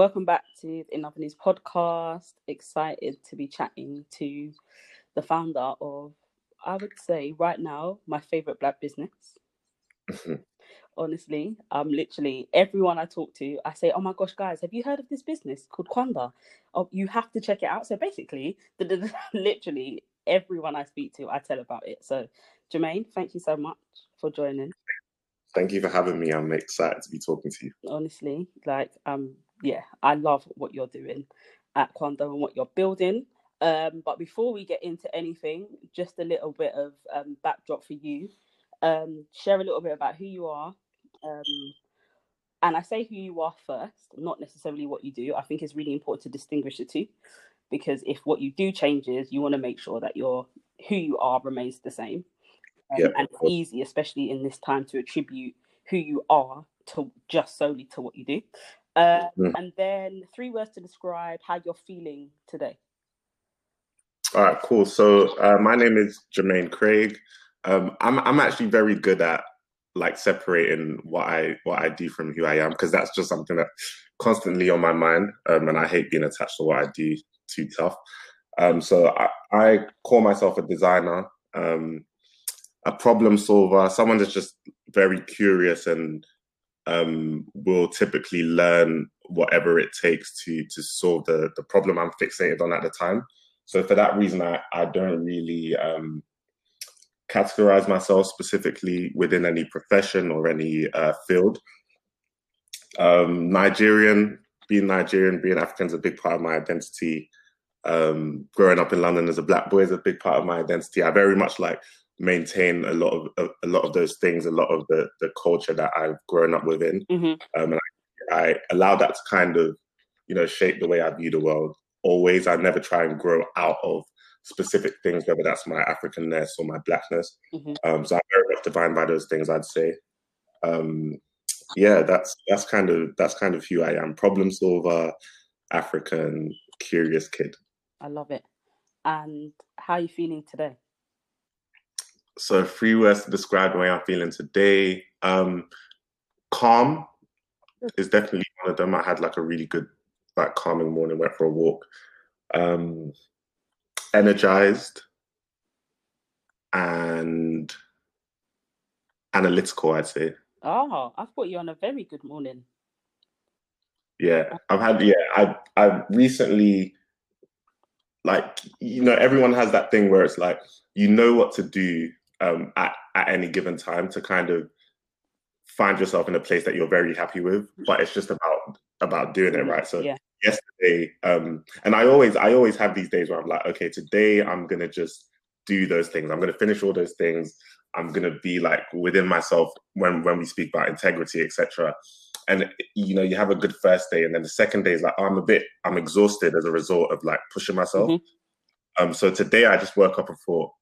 welcome back to the In Other News podcast. Excited to be chatting to the founder of, I would say, right now, my favorite black business. Honestly, um, literally everyone I talk to, I say, "Oh my gosh, guys, have you heard of this business called Kwanda? Oh, you have to check it out." So basically, literally everyone I speak to, I tell about it. So, Jermaine, thank you so much for joining. Thank you for having me. I'm excited to be talking to you. Honestly, like, um, yeah, I love what you're doing at Kwanda and what you're building. Um, but before we get into anything, just a little bit of um, backdrop for you um, share a little bit about who you are. Um, and I say who you are first, not necessarily what you do. I think it's really important to distinguish the two because if what you do changes, you want to make sure that your who you are remains the same. Um, yeah, and it's easy, especially in this time, to attribute who you are to just solely to what you do. Uh, mm. And then three words to describe how you're feeling today. All right, cool. So uh, my name is Jermaine Craig. Um, I'm I'm actually very good at like separating what I what I do from who I am because that's just something that constantly on my mind, um, and I hate being attached to what I do too tough. Um, so I, I, call myself a designer, um, a problem solver, someone that's just very curious and um, will typically learn whatever it takes to to solve the the problem I'm fixated on at the time. So for that reason, I I don't really um, categorize myself specifically within any profession or any uh, field. Um, Nigerian, being Nigerian, being African is a big part of my identity. Um, growing up in London as a black boy is a big part of my identity. I very much like maintain a lot of a, lot of those things, a lot of the the culture that I've grown up within, mm-hmm. um, and I, I allow that to kind of you know shape the way I view the world. Always, I never try and grow out of specific things, whether that's my Africanness or my blackness. Mm-hmm. Um, so I'm very much defined by those things. I'd say, um, yeah, that's that's kind of that's kind of who I am: problem solver, African, curious kid. I love it. And how are you feeling today? So, three words to describe the way I'm feeling today. Um, calm is definitely one of them. I had like a really good, like calming morning. Went for a walk. Um, energized and analytical, I'd say. Oh, I've put you on a very good morning. Yeah, I've had yeah, I I recently like you know everyone has that thing where it's like you know what to do um, at at any given time to kind of find yourself in a place that you're very happy with, but it's just about about doing it right. So yeah yesterday, um, and I always I always have these days where I'm like, okay, today I'm gonna just do those things. I'm gonna finish all those things. I'm gonna be like within myself when when we speak about integrity, etc. And you know, you have a good first day, and then the second day is like, oh, I'm a bit, I'm exhausted as a result of like pushing myself. Mm-hmm. Um, so today I just woke up and thought,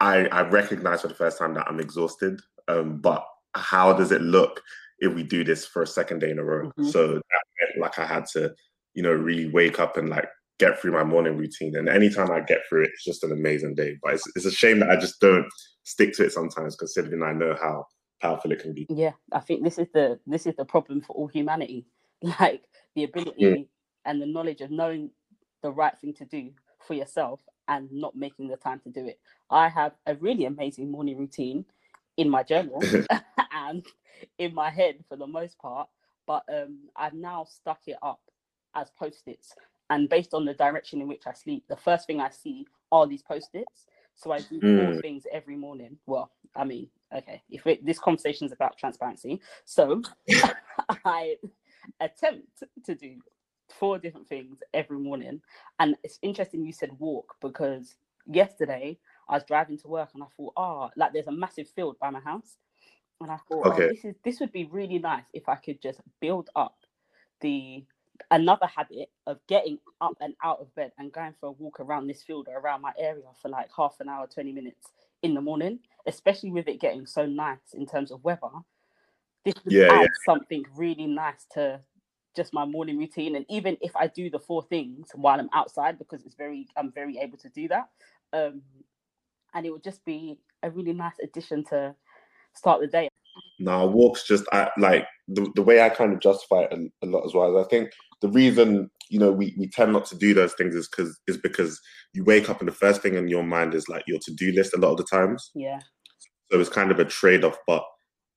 I I recognize for the first time that I'm exhausted. Um, but how does it look if we do this for a second day in a row. Mm-hmm. So that meant like I had to, you know, really wake up and like get through my morning routine. And anytime I get through it, it's just an amazing day. But it's, it's a shame that I just don't stick to it sometimes, considering I know how powerful it can be. Yeah, I think this is the this is the problem for all humanity. Like the ability mm. and the knowledge of knowing the right thing to do for yourself and not making the time to do it. I have a really amazing morning routine in my journal and in my head for the most part, but um, I've now stuck it up as post-its. And based on the direction in which I sleep, the first thing I see are these post-its. So I do mm. four things every morning. Well, I mean, okay, if it, this conversation is about transparency, so I attempt to do four different things every morning. And it's interesting you said walk because yesterday I was driving to work and I thought, oh, like there's a massive field by my house. And I thought, oh, okay. oh, this is this would be really nice if I could just build up the another habit of getting up and out of bed and going for a walk around this field or around my area for like half an hour, 20 minutes in the morning, especially with it getting so nice in terms of weather. This yeah, adds yeah. something really nice to just my morning routine. And even if I do the four things while I'm outside, because it's very, I'm very able to do that. Um, and it would just be a really nice addition to start the day. No, walks just I, like the, the way I kind of justify it a, a lot as well. I think the reason you know we, we tend not to do those things is because is because you wake up and the first thing in your mind is like your to-do list a lot of the times yeah so it's kind of a trade-off but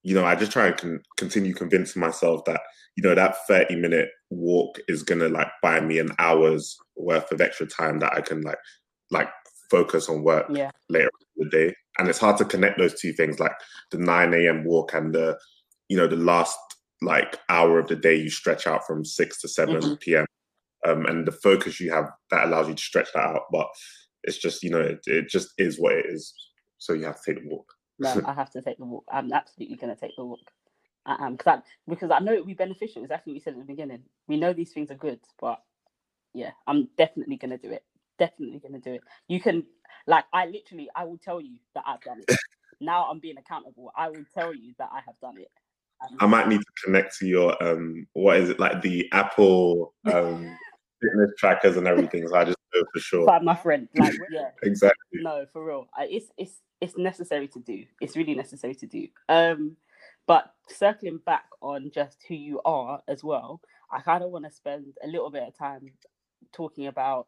you know i just try and con- continue convincing myself that you know that 30 minute walk is gonna like buy me an hour's worth of extra time that i can like like focus on work yeah. later in the day and it's hard to connect those two things like the 9 a.m walk and the you know the last like hour of the day you stretch out from 6 to 7 mm-hmm. p.m um, and the focus you have that allows you to stretch that out. But it's just you know it, it just is what it is. So you have to take the walk. No, I have to take the walk. I'm absolutely going to take the walk. I am because I, because I know it will be beneficial. Exactly what you said at the beginning. We know these things are good, but yeah, I'm definitely going to do it. Definitely going to do it. You can like I literally I will tell you that I've done it. now I'm being accountable. I will tell you that I have done it. I might need to connect to your um what is it like the Apple um fitness trackers and everything. So I just for sure. Find my friend. Like, yeah. exactly. No, for real. It's it's it's necessary to do. It's really necessary to do. Um, but circling back on just who you are as well, I kind of want to spend a little bit of time talking about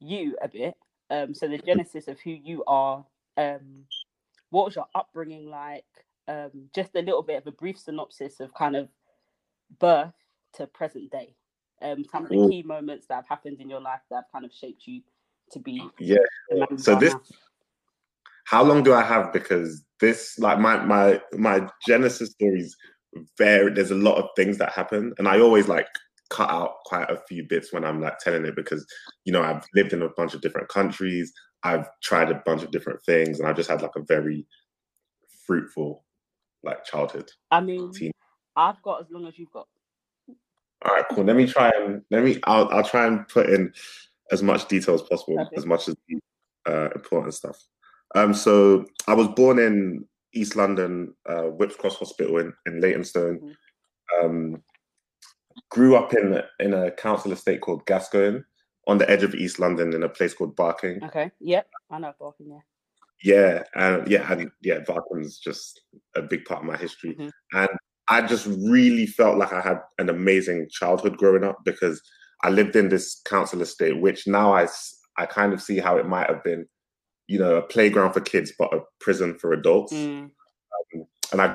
you a bit. Um, so the genesis of who you are. Um, what was your upbringing like? Um, just a little bit of a brief synopsis of kind of birth to present day um, some of the Ooh. key moments that have happened in your life that have kind of shaped you to be yeah so this now. how long do i have because this like my my my genesis stories very there's a lot of things that happen and i always like cut out quite a few bits when i'm like telling it because you know i've lived in a bunch of different countries i've tried a bunch of different things and I've just had like a very fruitful like childhood i mean teen. i've got as long as you've got all right, cool. Let me try and let me. I'll I'll try and put in as much detail as possible, okay. as much as the uh, important stuff. Um, so I was born in East London, uh, Whipps Cross Hospital in, in Leytonstone. Mm-hmm. Um, grew up in in a council estate called Gascoigne, on the edge of East London, in a place called Barking. Okay. Yep, I know Barking. Yeah. Yeah, and yeah, and yeah, Barking's just a big part of my history. Mm-hmm. And I just really felt like I had an amazing childhood growing up because I lived in this council estate, which now I, I kind of see how it might have been, you know, a playground for kids, but a prison for adults. Mm. Um, and I,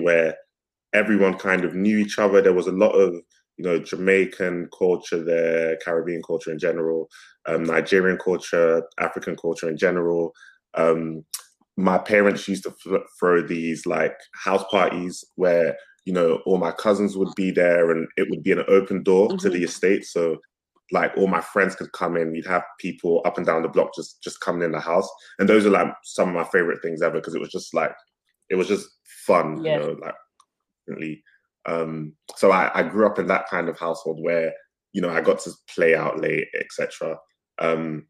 where everyone kind of knew each other. There was a lot of, you know, Jamaican culture there, Caribbean culture in general, um, Nigerian culture, African culture in general. Um, my parents used to throw these like house parties where you know all my cousins would be there and it would be an open door mm-hmm. to the estate. So like all my friends could come in. We'd have people up and down the block just just coming in the house. And those are like some of my favorite things ever because it was just like it was just fun yeah. you know like really um so I, I grew up in that kind of household where you know i got to play out late etc um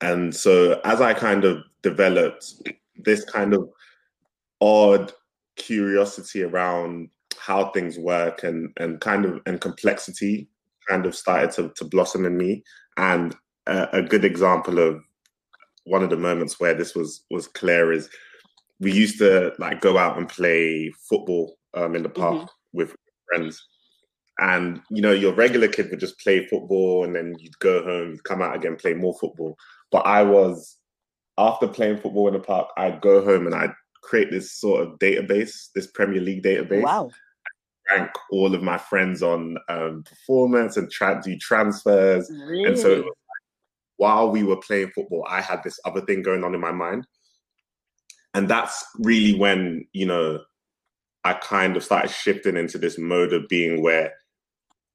and so as I kind of developed this kind of odd curiosity around how things work and and kind of and complexity kind of started to, to blossom in me. And a, a good example of one of the moments where this was was clear is we used to like go out and play football um, in the park mm-hmm. with friends and you know your regular kid would just play football and then you'd go home you'd come out again play more football but I was after playing football in the park, I'd go home and I'd create this sort of database, this Premier League database. Wow. Rank all of my friends on um, performance and try to do transfers. Really? And so like, while we were playing football, I had this other thing going on in my mind. And that's really when, you know, I kind of started shifting into this mode of being where,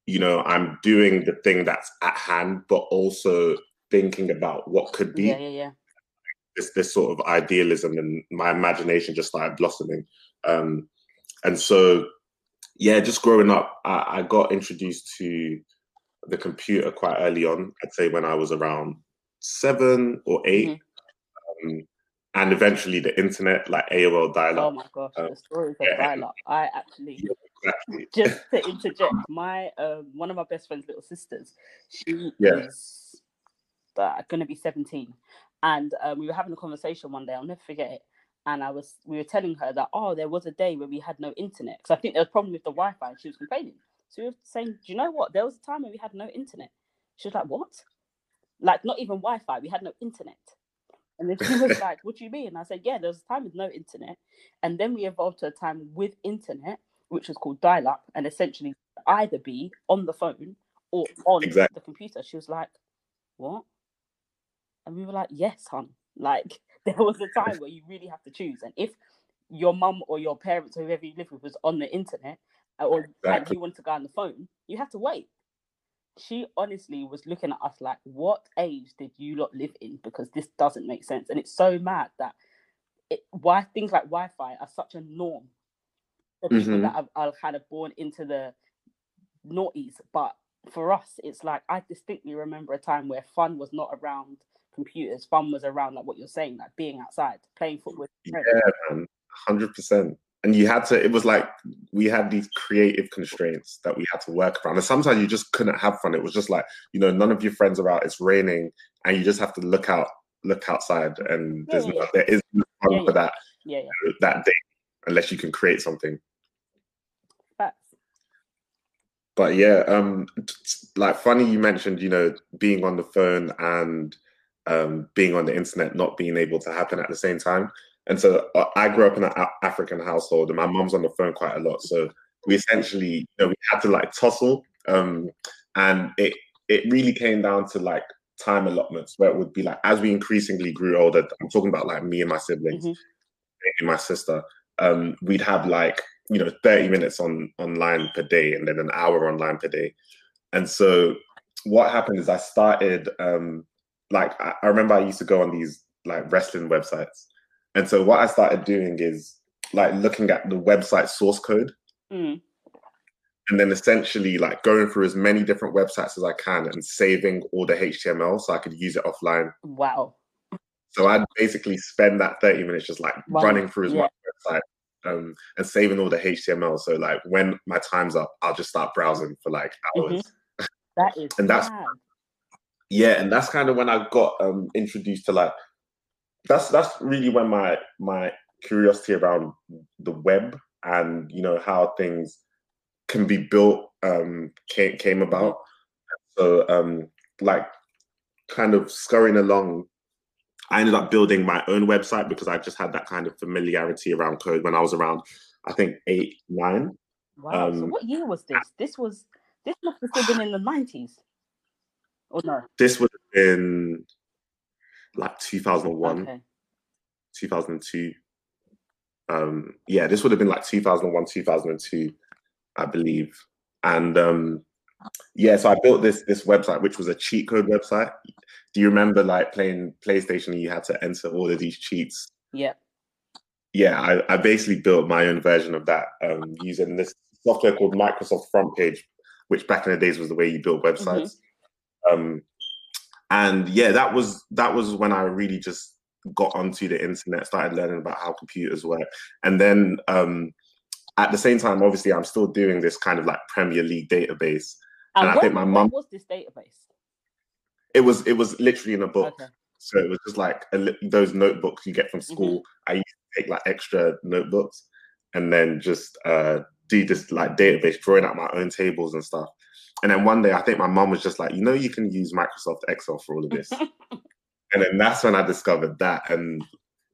you know, I'm doing the thing that's at hand, but also thinking about what could be. Yeah, yeah, yeah. This this sort of idealism and my imagination just started blossoming. Um, and so yeah, just growing up, I, I, got introduced to the computer quite early on. I'd say when I was around seven or 8 mm-hmm. um, and eventually the internet, like AOL dial-up. Oh my gosh, um, the stories of yeah. dial-up. I actually yeah, exactly. just to interject, my um, one of my best friend's little sisters, she yeah. is uh, going to be seventeen, and um, we were having a conversation one day. I'll never forget it and I was we were telling her that oh there was a day where we had no internet because I think there was a problem with the Wi-Fi and she was complaining. So we were saying, do you know what? There was a time when we had no internet. She was like, what? Like not even Wi-Fi. We had no internet. And then she was like, what do you mean? And I said, yeah, there was a time with no internet, and then we evolved to a time with internet, which was called dial-up, and essentially either be on the phone or on exactly. the computer. She was like, what? And we were like, yes, hon. Like there was a time where you really have to choose. And if your mum or your parents or whoever you live with was on the internet or exactly. you want to go on the phone, you have to wait. She honestly was looking at us like, what age did you lot live in? Because this doesn't make sense. And it's so mad that it, why things like Wi-Fi are such a norm for people mm-hmm. that are, are kind of born into the noughties. But for us, it's like I distinctly remember a time where fun was not around computers, fun was around like what you're saying, like being outside, playing football. Yeah, hundred percent. And you had to. It was like we had these creative constraints that we had to work around, and sometimes you just couldn't have fun. It was just like you know, none of your friends are out. It's raining, and you just have to look out, look outside, and there's yeah, yeah. there is no fun yeah, for that yeah, that day unless you can create something. But yeah, um, like funny you mentioned, you know, being on the phone and um, being on the internet not being able to happen at the same time. And so uh, I grew up in an African household, and my mom's on the phone quite a lot. So we essentially, you know, we had to like tussle, um, and it it really came down to like time allotments where it would be like as we increasingly grew older. I'm talking about like me and my siblings, mm-hmm. and my sister. Um, we'd have like you know 30 minutes on online per day, and then an hour online per day. And so what happened is I started um, like I, I remember I used to go on these like wrestling websites, and so what I started doing is like looking at the website source code. Mm. And then essentially like going through as many different websites as I can and saving all the HTML so I could use it offline. Wow. So I'd basically spend that 30 minutes just like wow. running through as yeah. much website um, and saving all the HTML. So like when my time's up, I'll just start browsing for like hours. Mm-hmm. That is and that's bad yeah, and that's kind of when I got um, introduced to like that's that's really when my my curiosity around the web and you know how things can be built um, came came about. So um, like kind of scurrying along, I ended up building my own website because I just had that kind of familiarity around code when I was around, I think eight nine. Wow. Um, so what year was this? This was this must have still been in the nineties. Or no? This would have been like 2001, okay. 2002. Um, yeah, this would have been like 2001, 2002, I believe. And um, yeah, so I built this this website, which was a cheat code website. Do you remember like playing PlayStation and you had to enter all of these cheats? Yeah. Yeah, I, I basically built my own version of that um, using this software called Microsoft FrontPage, which back in the days was the way you built websites. Mm-hmm. Um, and yeah, that was that was when I really just got onto the internet, started learning about how computers work, and then um, at the same time, obviously, I'm still doing this kind of like Premier League database. And, and I think my mom was this database. It was it was literally in a book. Okay. So it was just like a, those notebooks you get from mm-hmm. school. Mm-hmm. I used to take like extra notebooks and then just uh, do this like database, drawing out my own tables and stuff. And then one day, I think my mom was just like, you know, you can use Microsoft Excel for all of this. and then that's when I discovered that. And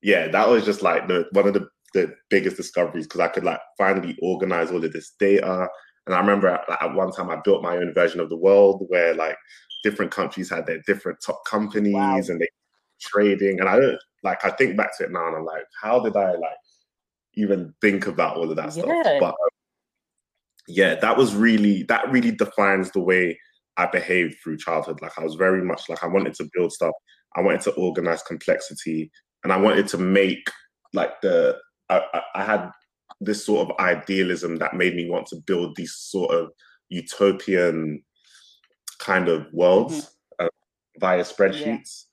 yeah, that was just like the one of the, the biggest discoveries because I could like finally organize all of this data. And I remember at, at one time I built my own version of the world where like different countries had their different top companies wow. and they trading. And I don't like I think back to it now and I'm like, how did I like even think about all of that yeah. stuff? But um, yeah, that was really that really defines the way I behaved through childhood. Like I was very much like I wanted to build stuff. I wanted to organize complexity, and I wanted to make like the I, I had this sort of idealism that made me want to build these sort of utopian kind of worlds mm-hmm. uh, via spreadsheets.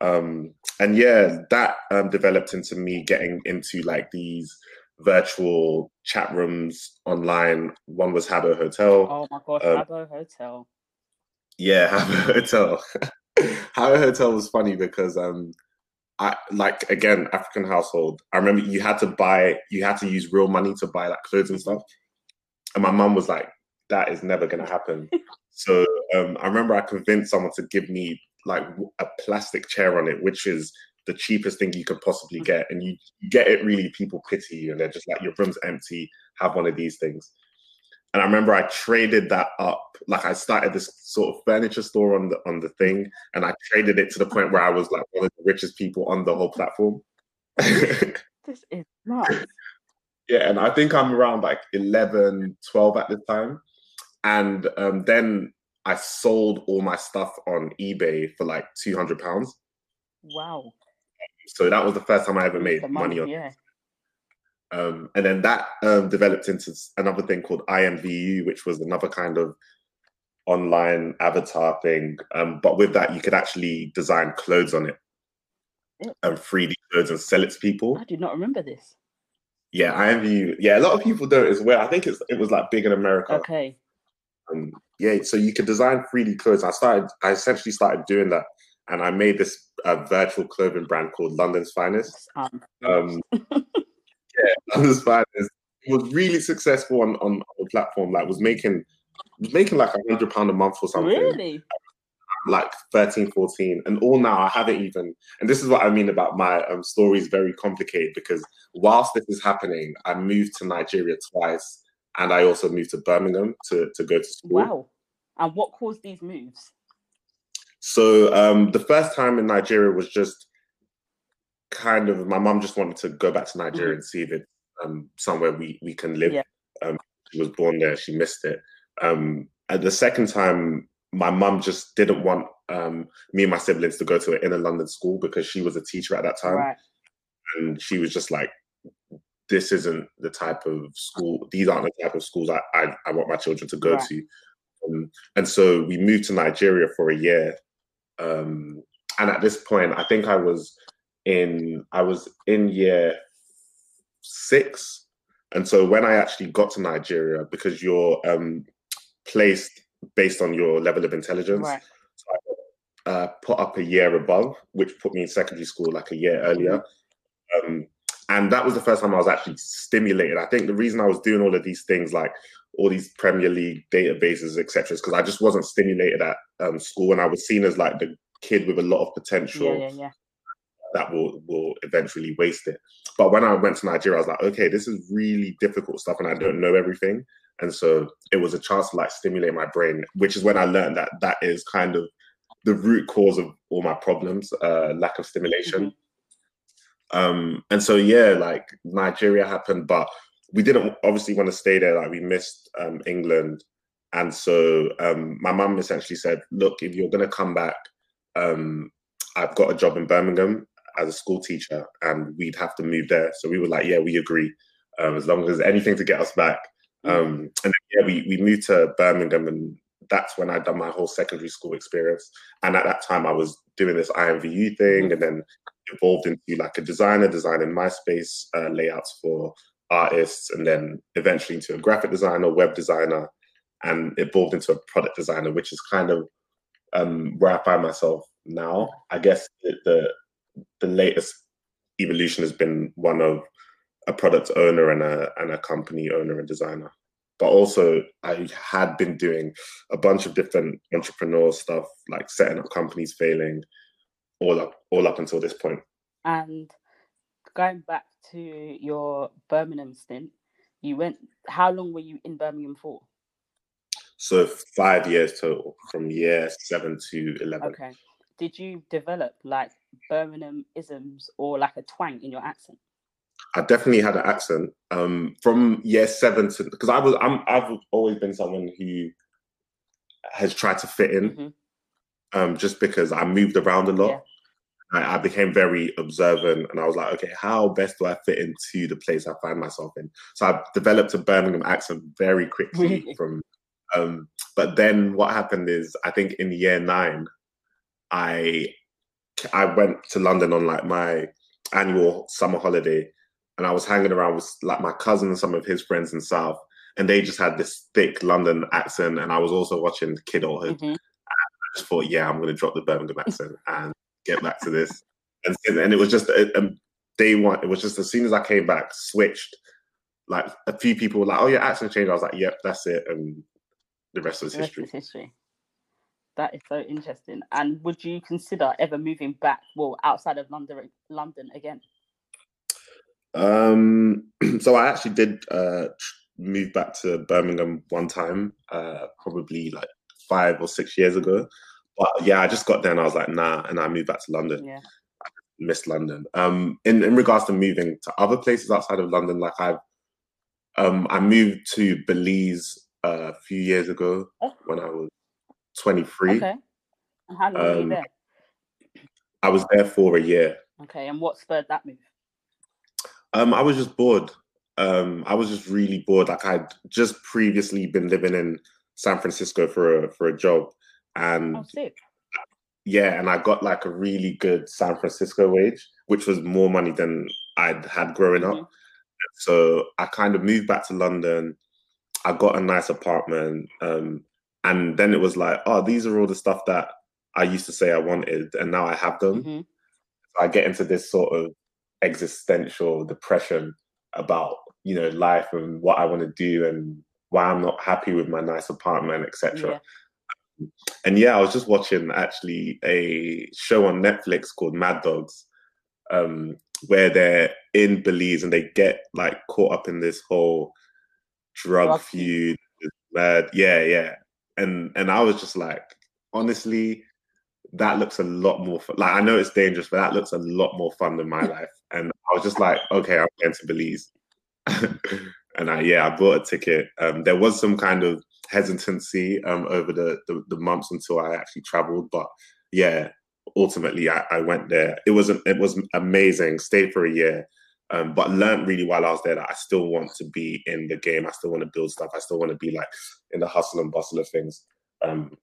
Yeah. Um, and yeah, that um, developed into me getting into like these virtual chat rooms online. One was Habbo Hotel. Oh my gosh, um, Habbo Hotel. Yeah, Habbo Hotel. Habbo Hotel was funny because um I like again African household. I remember you had to buy, you had to use real money to buy like clothes and stuff. And my mum was like, "That is never gonna happen." so um, I remember I convinced someone to give me like a plastic chair on it, which is the cheapest thing you could possibly get, and you get it really. People pity you, and they're just like, "Your room's empty. Have one of these things." And I remember I traded that up. Like I started this sort of furniture store on the on the thing, and I traded it to the point where I was like one of the richest people on the whole platform. this is nuts. Yeah, and I think I'm around like 11, 12 at this time. And um, then I sold all my stuff on eBay for like 200 pounds. Wow. So that was the first time I ever made money, money on yeah. Um, and then that um, developed into another thing called IMVU, which was another kind of online avatar thing. Um, but with that, you could actually design clothes on it and 3D clothes and sell it to people. I did not remember this. Yeah, IMVU. Yeah, a lot of people don't as well. I think it's it was like big in America. Okay. Um, yeah, so you could design 3D clothes. I started. I essentially started doing that, and I made this uh, virtual clothing brand called London's Finest. Um, um yeah, London's Finest was really successful on, on, on the platform. Like, was making was making like a hundred pound a month or something. Really? Like 13, 14. And all now I haven't even and this is what I mean about my um, story is very complicated because whilst this is happening, I moved to Nigeria twice and I also moved to Birmingham to, to go to school. Wow. And what caused these moves? So um, the first time in Nigeria was just kind of my mom just wanted to go back to Nigeria mm-hmm. and see if it's um, somewhere we we can live. Yeah. Um, she was born there. She missed it. Um, at the second time, my mum just didn't want um, me and my siblings to go to an inner London school because she was a teacher at that time, right. and she was just like, "This isn't the type of school. These aren't the type of schools I I, I want my children to go right. to." Um, and so we moved to Nigeria for a year. Um, and at this point, I think I was in I was in year six, and so when I actually got to Nigeria, because you're um, placed based on your level of intelligence, right. so I uh, put up a year above, which put me in secondary school like a year earlier. Mm-hmm. Um, and that was the first time I was actually stimulated. I think the reason I was doing all of these things, like all these Premier League databases, etc., because I just wasn't stimulated at um, school, and I was seen as like the kid with a lot of potential. Yeah, yeah, yeah that will will eventually waste it. But when I went to Nigeria, I was like, okay, this is really difficult stuff, and I don't know everything. And so it was a chance to like stimulate my brain, which is when I learned that that is kind of the root cause of all my problems, uh, lack of stimulation. Mm-hmm. Um, and so yeah, like Nigeria happened, but we didn't obviously want to stay there. Like we missed um, England, and so um, my mum essentially said, "Look, if you're going to come back, um, I've got a job in Birmingham, as a school teacher and we'd have to move there. So we were like, yeah, we agree. Um, as long as anything to get us back. Mm. Um, and then, yeah, we, we moved to Birmingham and that's when I'd done my whole secondary school experience. And at that time I was doing this IMVU thing mm. and then evolved into like a designer, designing MySpace uh, layouts for artists and then eventually into a graphic designer, web designer, and evolved into a product designer, which is kind of um, where I find myself now. I guess the, the latest evolution has been one of a product owner and a and a company owner and designer. But also, I had been doing a bunch of different entrepreneur stuff, like setting up companies, failing, all up all up until this point. And going back to your Birmingham stint, you went. How long were you in Birmingham for? So five years total, from year seven to eleven. Okay. Did you develop like Birmingham isms or like a twang in your accent? I definitely had an accent um, from year seven to because I was I'm I've always been someone who has tried to fit in, mm-hmm. um, just because I moved around a lot. I, I, became very observant and I was like, okay, how best do I fit into the place I find myself in? So I developed a Birmingham accent very quickly from um, but then what happened is I think in year nine, I I went to London on like my annual summer holiday and I was hanging around with like my cousin and some of his friends in South and they just had this thick London accent and I was also watching Kidulthood. Mm-hmm. I just thought, yeah, I'm gonna drop the Birmingham accent and get back to this. And, and it was just um, day one. It was just as soon as I came back, switched. Like a few people were like, "Oh, your accent changed." I was like, "Yep, that's it," and the rest is history. Rest is history. That is so interesting. And would you consider ever moving back, well, outside of London, London again? Um, so I actually did uh, move back to Birmingham one time, uh, probably like five or six years ago. But yeah, I just got there and I was like, nah, and I moved back to London. Yeah. I missed London. Um, in in regards to moving to other places outside of London, like I've um, I moved to Belize uh, a few years ago oh. when I was 23. Okay. And how long um, were you um, there? I was there for a year. Okay, and what spurred that move? Um, I was just bored. Um, I was just really bored. Like I'd just previously been living in San Francisco for a for a job, and oh, yeah, and I got like a really good San Francisco wage, which was more money than I'd had growing mm-hmm. up. So I kind of moved back to London. I got a nice apartment, um, and then it was like, oh, these are all the stuff that I used to say I wanted, and now I have them. Mm-hmm. So I get into this sort of existential depression about you know life and what I want to do and why I'm not happy with my nice apartment, etc. Yeah. And yeah, I was just watching actually a show on Netflix called Mad Dogs, um, where they're in Belize and they get like caught up in this whole drug feud. Mad, yeah, yeah. And and I was just like, honestly, that looks a lot more fun. Like I know it's dangerous, but that looks a lot more fun than my life. And I was just like, okay, I'm going to Belize. and I yeah, I bought a ticket. Um, there was some kind of hesitancy um, over the, the, the months until I actually traveled, but yeah, ultimately I, I went there. It was it was amazing. Stayed for a year, um, but learned really while I was there that I still want to be in the game. I still want to build stuff. I still want to be like in the hustle and bustle of things. Um,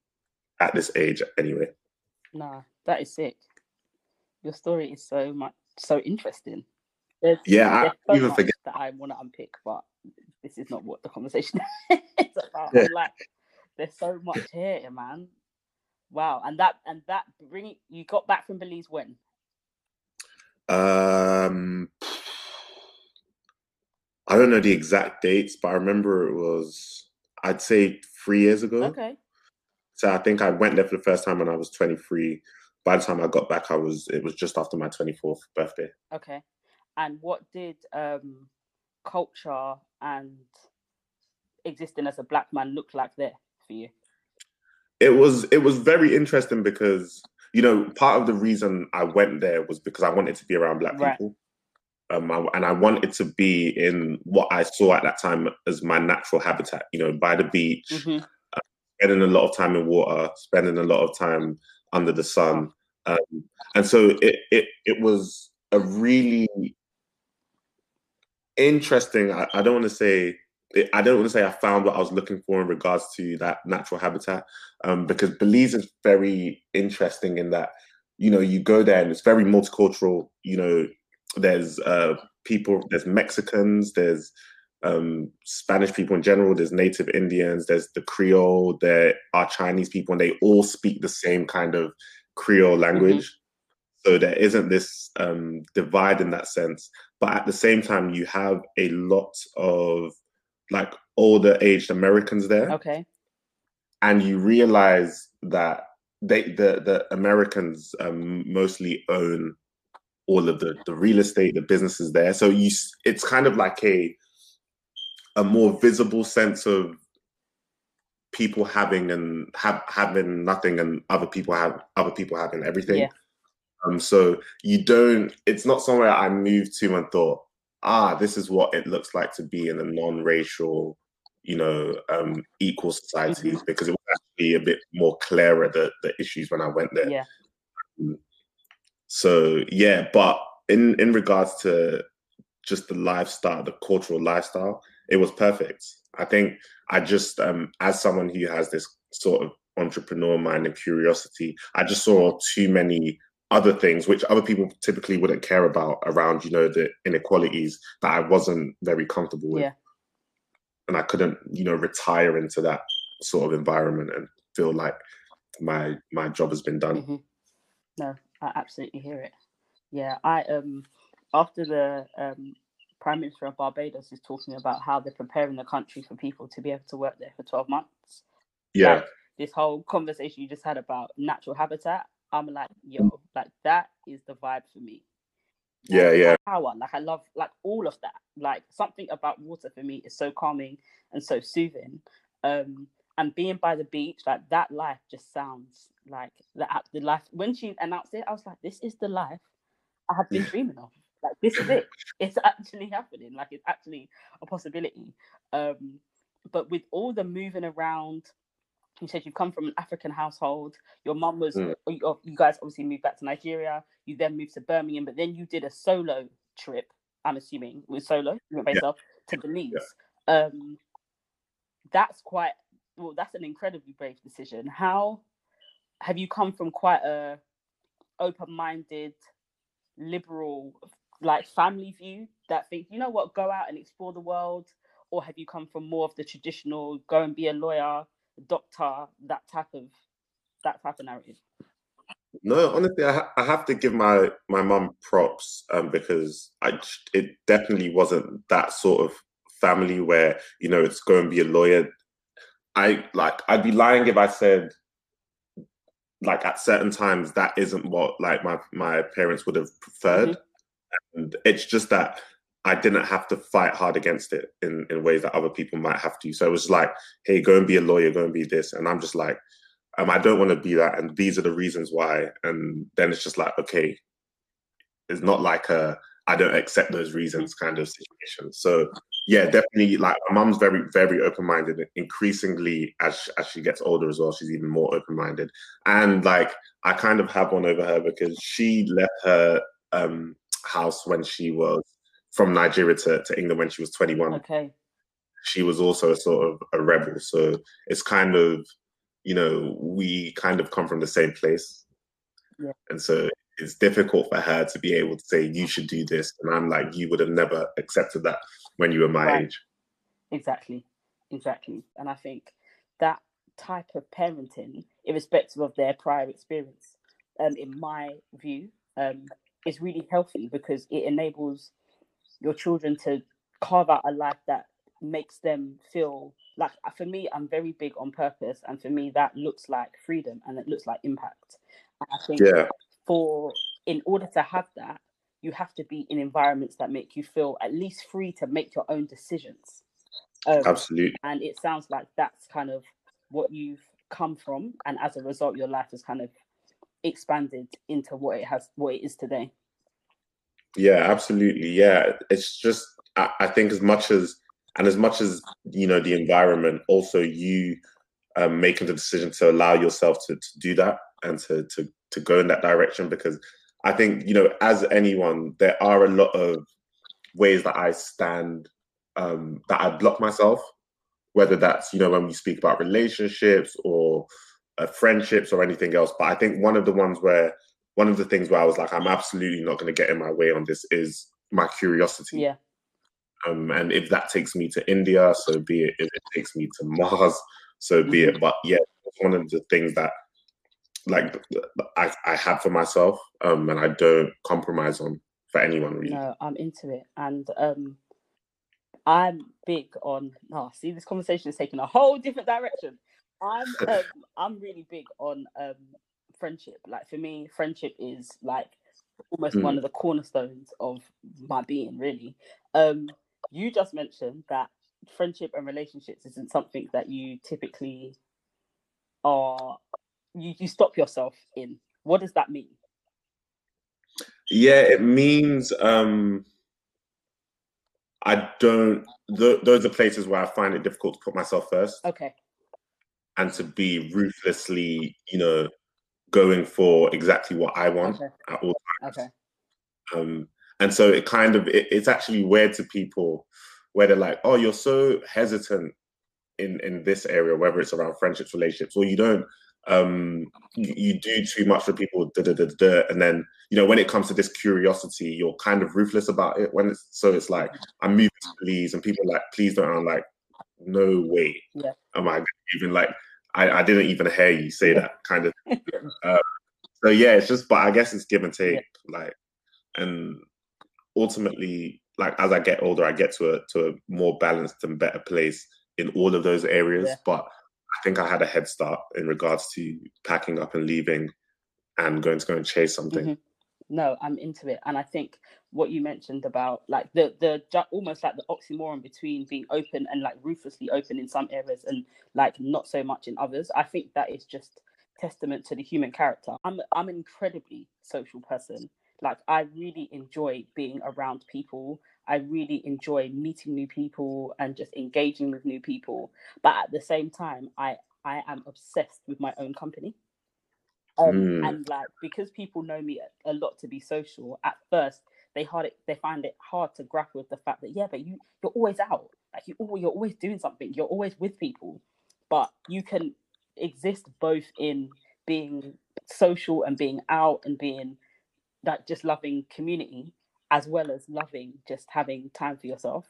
at this age, anyway. Nah, that is sick. Your story is so much so interesting. There's, yeah, there's I so even forget that I want to unpick, but this is not what the conversation is about. Yeah. Like, there's so much here, man. Wow, and that and that bring you got back from Belize when? Um, I don't know the exact dates, but I remember it was I'd say three years ago. Okay. So I think I went there for the first time when I was 23. By the time I got back, I was it was just after my 24th birthday. Okay. And what did um culture and existing as a black man look like there for you? It was it was very interesting because you know part of the reason I went there was because I wanted to be around black right. people. Um, I, and I wanted to be in what I saw at that time as my natural habitat, you know, by the beach, mm-hmm. uh, spending a lot of time in water, spending a lot of time under the sun. Um, and so it, it, it was a really interesting. I, I don't want to say I don't want to say I found what I was looking for in regards to that natural habitat, um, because Belize is very interesting in that you know you go there and it's very multicultural. You know, there's uh, people, there's Mexicans, there's um, Spanish people in general, there's Native Indians, there's the Creole, there are Chinese people, and they all speak the same kind of Creole language. So there isn't this um, divide in that sense. But at the same time, you have a lot of like older aged Americans there. Okay. And you realize that they the the Americans um, mostly own all of the the real estate, the businesses there. So you it's kind of like a a more visible sense of people having and have having nothing and other people have other people having everything. Yeah. Um, so you don't. It's not somewhere I moved to and thought, ah, this is what it looks like to be in a non-racial, you know, um, equal society. Mm-hmm. Because it was actually a bit more clearer the the issues when I went there. Yeah. Um, So yeah, but in in regards to just the lifestyle, the cultural lifestyle, it was perfect. I think I just um as someone who has this sort of entrepreneur mind and curiosity, I just saw too many other things which other people typically wouldn't care about around, you know, the inequalities that I wasn't very comfortable with. Yeah. And I couldn't, you know, retire into that sort of environment and feel like my my job has been done. Mhm. No, I absolutely hear it. Yeah, I um after the um Prime Minister of Barbados is talking about how they're preparing the country for people to be able to work there for 12 months. Yeah. Like, this whole conversation you just had about natural habitat, I'm like, yo, like that is the vibe for me. Yeah, Like, yeah. Power, like I love like all of that. Like something about water for me is so calming and so soothing. Um, and being by the beach, like that life just sounds like the the life. When she announced it, I was like, this is the life I have been dreaming of. Like this is it. It's actually happening. Like it's actually a possibility. Um, but with all the moving around, you said you've come from an African household. Your mum was, Mm. you, you guys obviously moved back to Nigeria. You then moved to Birmingham, but then you did a solo trip. I'm assuming with solo, you went by Yeah. yourself to Belize. Um, that's quite well. That's an incredibly brave decision. How have you come from quite a open-minded, liberal, like family view that thinks, you know what, go out and explore the world, or have you come from more of the traditional, go and be a lawyer, doctor, that type of that type of narrative? No, honestly, I, ha- I have to give my my mum props um, because I it definitely wasn't that sort of family where you know it's go and be a lawyer. I like I'd be lying if I said like at certain times that isn't what like my my parents would have preferred, and it's just that I didn't have to fight hard against it in in ways that other people might have to. So it was like, hey, go and be a lawyer, go and be this, and I'm just like um, I don't want to be that, and these are the reasons why. And then it's just like, okay, it's not like a I don't accept those reasons kind of situation. So yeah, definitely. Like my mom's very, very open minded. Increasingly, as she, as she gets older as well, she's even more open minded. And like I kind of have one over her because she left her um, house when she was from Nigeria to, to England when she was 21 Okay. she was also a sort of a rebel. So it's kind of, you know, we kind of come from the same place. Yeah. And so it's difficult for her to be able to say, you should do this. And I'm like, you would have never accepted that when you were my Right. age. Exactly, exactly. And I think that type of parenting, irrespective of their prior experience, um, in my view, um, is really healthy because it enables your children to carve out a life that makes them feel like for me i'm very big on purpose and for me that looks like freedom and it looks like impact and i think Yeah. for in order to have that you have to be in environments that make you feel at least free to make your own decisions um, Absolutely. and it sounds like that's kind of what you've come from and as a result your life has kind of expanded into what it has what it is today Yeah, absolutely. Yeah. It's just, I, I think as much as, and as much as, you know, the environment, also you um, making the decision to allow yourself to, to do that and to, to, to go in that direction. Because I think, you know, as anyone, there are a lot of ways that I stand, um, that I block myself, whether that's, you know, when we speak about relationships or uh, friendships or anything else. But I think one of the ones where, one of the things where I was like, I'm absolutely not going to get in my way on this is my curiosity. yeah Um, and if that takes me to India, so be it. If it takes me to Mars, so be it. But yeah, one of the things that like I, I have for myself, um, and I don't compromise on for anyone really. no i'm into it and um i'm big on oh see this conversation is taking a whole different direction i'm um, i'm really big on um friendship like for me friendship is like almost one of the cornerstones of my being really um you just mentioned that friendship and relationships isn't something that you typically are you, you stop yourself in what does that mean Yeah, it means um, I don't. Th- those are places where I find it difficult to put myself first. okay and to be ruthlessly, you know, going for exactly what I want Okay. at all times. Okay. Um, and so it kind of it, it's actually weird to people where they're like, "Oh, you're so hesitant in in this area, whether it's around friendships, relationships, or you don't um you, you do too much for people, da, da, da, da, and then you know when it comes to this curiosity, you're kind of ruthless about it. When it's so it's like I'm moving to Belize, and people are like, please don't. I'm like, no way, Yeah. am I even like I, I didn't even hear you say that kind of. Uh, so yeah, it's just, but I guess it's give and take, like, and ultimately, like as I get older, I get to a to a more balanced and better place in all of those areas. Yeah. But I think I had a head start in regards to packing up and leaving and going to go and chase something. Mhm. No, I'm into it, and I think what you mentioned about like the the almost like the oxymoron between being open and like ruthlessly open in some areas and like not so much in others. I think that is just testament to the human character. I'm I'm an incredibly social person. Like I really enjoy being around people. I really enjoy meeting new people and just engaging with new people. But at the same time, I I am obsessed with my own company. Um, Mm. and like because people know me a, a lot to be social at first they hard it, they find it hard to grapple with the fact that yeah but you you're always out. Like you you're always doing something. You're always with people. But you can exist both in being social and being out and being like just loving community as well as loving just having time for yourself.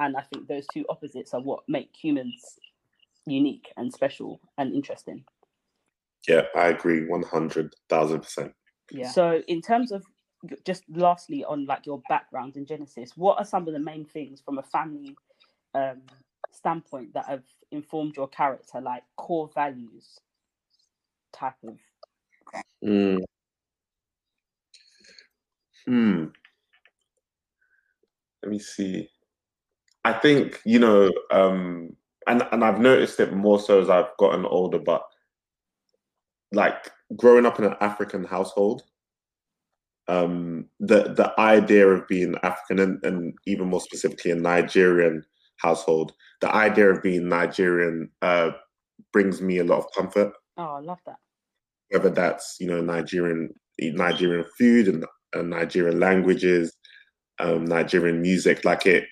And i think those two opposites are what make humans unique and special and interesting Yeah, I agree, one hundred thousand percent. Yeah. So in terms of just lastly on like your background in Genesis, what are some of the main things from a family um, standpoint that have informed your character, like core values type of? Mm. Hmm. Let me see. I think you know, um, and and I've noticed it more so as I've gotten older. But like growing up in an African household, um, the the idea of being African and, and even more specifically a Nigerian household, the idea of being Nigerian uh, brings me a lot of comfort Oh, I love that. whether that's you know Nigerian Nigerian food and, and Nigerian languages, um, Nigerian music. Like it,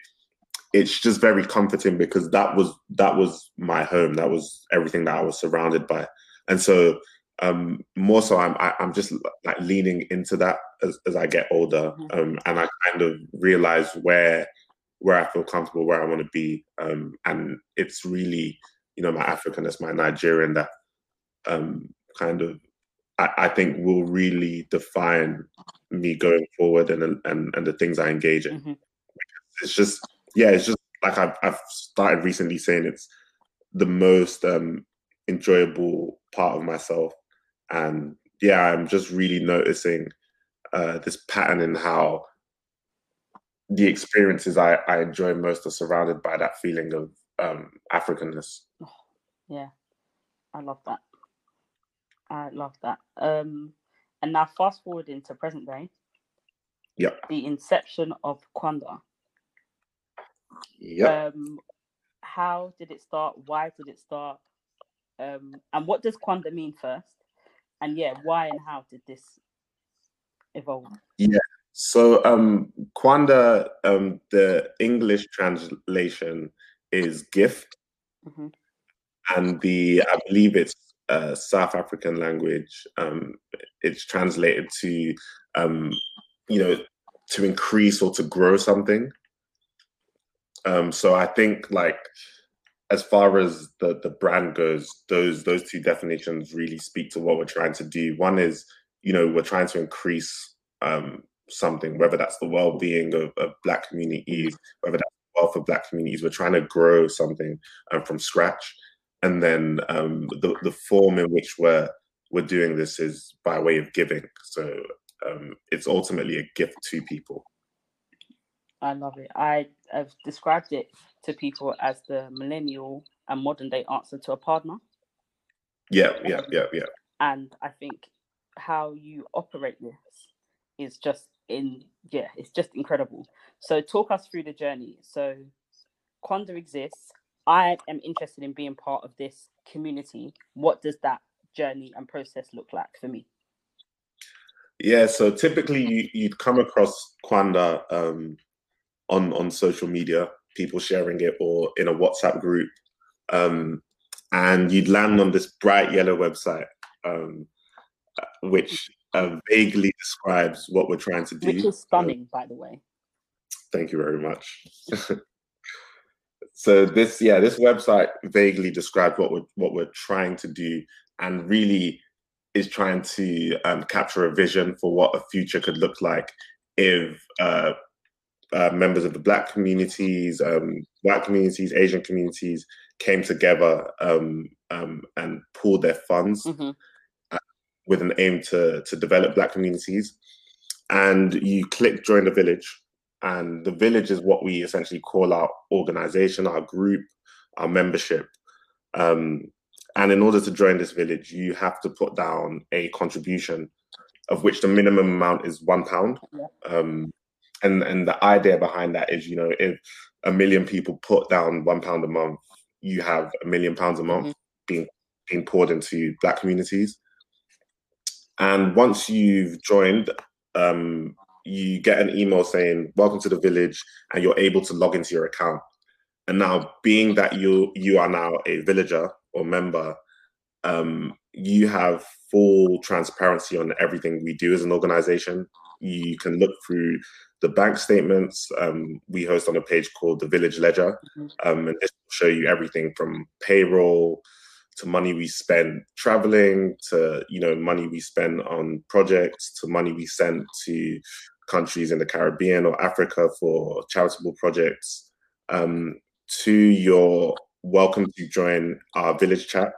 it's just very comforting because that was that was my home. That was everything that I was surrounded by, and so um, more so, I'm I, I'm just like leaning into that as, as I get older, Mhm. um, and I kind of realize where where I feel comfortable, where I want to be, um, and it's really you know my Africanness, my Nigerian that um, kind of I, I think will really define me going forward and and and the things I engage in. Mhm. It's just yeah, it's just like I've I've started recently saying it's the most um, enjoyable part of myself, and yeah, I'm just really noticing uh, this pattern in how the experiences I, I enjoy most are surrounded by that feeling of um, Africanness. Yeah, I love that. I love that. Um, and now fast forward into present day, Yeah, the inception of Kwanda. yeah. Um, how did it start? Why did it start? Um, and what does Kwanda mean first? And yeah, why and how did this evolve? Yeah. So um Kwanda, um the English translation is gift hmm and the I believe it's uh South African language. Um it's translated to um you know to increase or to grow something. Um so I think like as far as the the brand goes, those those two definitions really speak to what we're trying to do. One is, you know, we're trying to increase um something, whether that's the well-being of, of black communities, whether that's the wealth of black communities. We're trying to grow something um, from scratch, and then um, the the form in which we're we're doing this is by way of giving. So um, it's ultimately a gift to people. I love it. I have described it to people as the millennial and modern day answer to a partner. Yeah, yeah, yeah, yeah. And I think how you operate this is just in yeah, it's just incredible. So talk us through the journey. So Kwanda exists. I am interested in being part of this community. What does that journey and process look like for me? Yeah, so typically you, you'd come across Kwanda um, on on social media, people sharing it, or in a WhatsApp group, um, and you'd land on this bright yellow website, um, which uh, vaguely describes what we're trying to do. Which is stunning, by the way. Thank you very much. so this, yeah, this website vaguely describes what we're what we're trying to do, and really is trying to um, capture a vision for what a future could look like if uh, uh, members of the Black communities, um, White communities, Asian communities came together um, um and pooled their funds mm-hmm. uh, with an aim to to develop Black communities. And you click join the village, and the village is what we essentially call our organization, our group, our membership. Um, and in order to join this village, you have to put down a contribution, of which the minimum amount is one pound. Um, and and the idea behind that is, you know, if a million people put down one pound a month, you have a million pounds a month mm-hmm. being being poured into Black communities. And once you've joined, um, you get an email saying "Welcome to the village," and you're able to log into your account. And now, being that you you are now a villager, or member, um, you have full transparency on everything we do as an organization. You can look through the bank statements. Um, we host on a page called the Village Ledger, mm-hmm. um, and this will show you everything from payroll to money we spend traveling to you know money we spend on projects to money we send to countries in the Caribbean or Africa for charitable projects um, to your welcome to join our village chat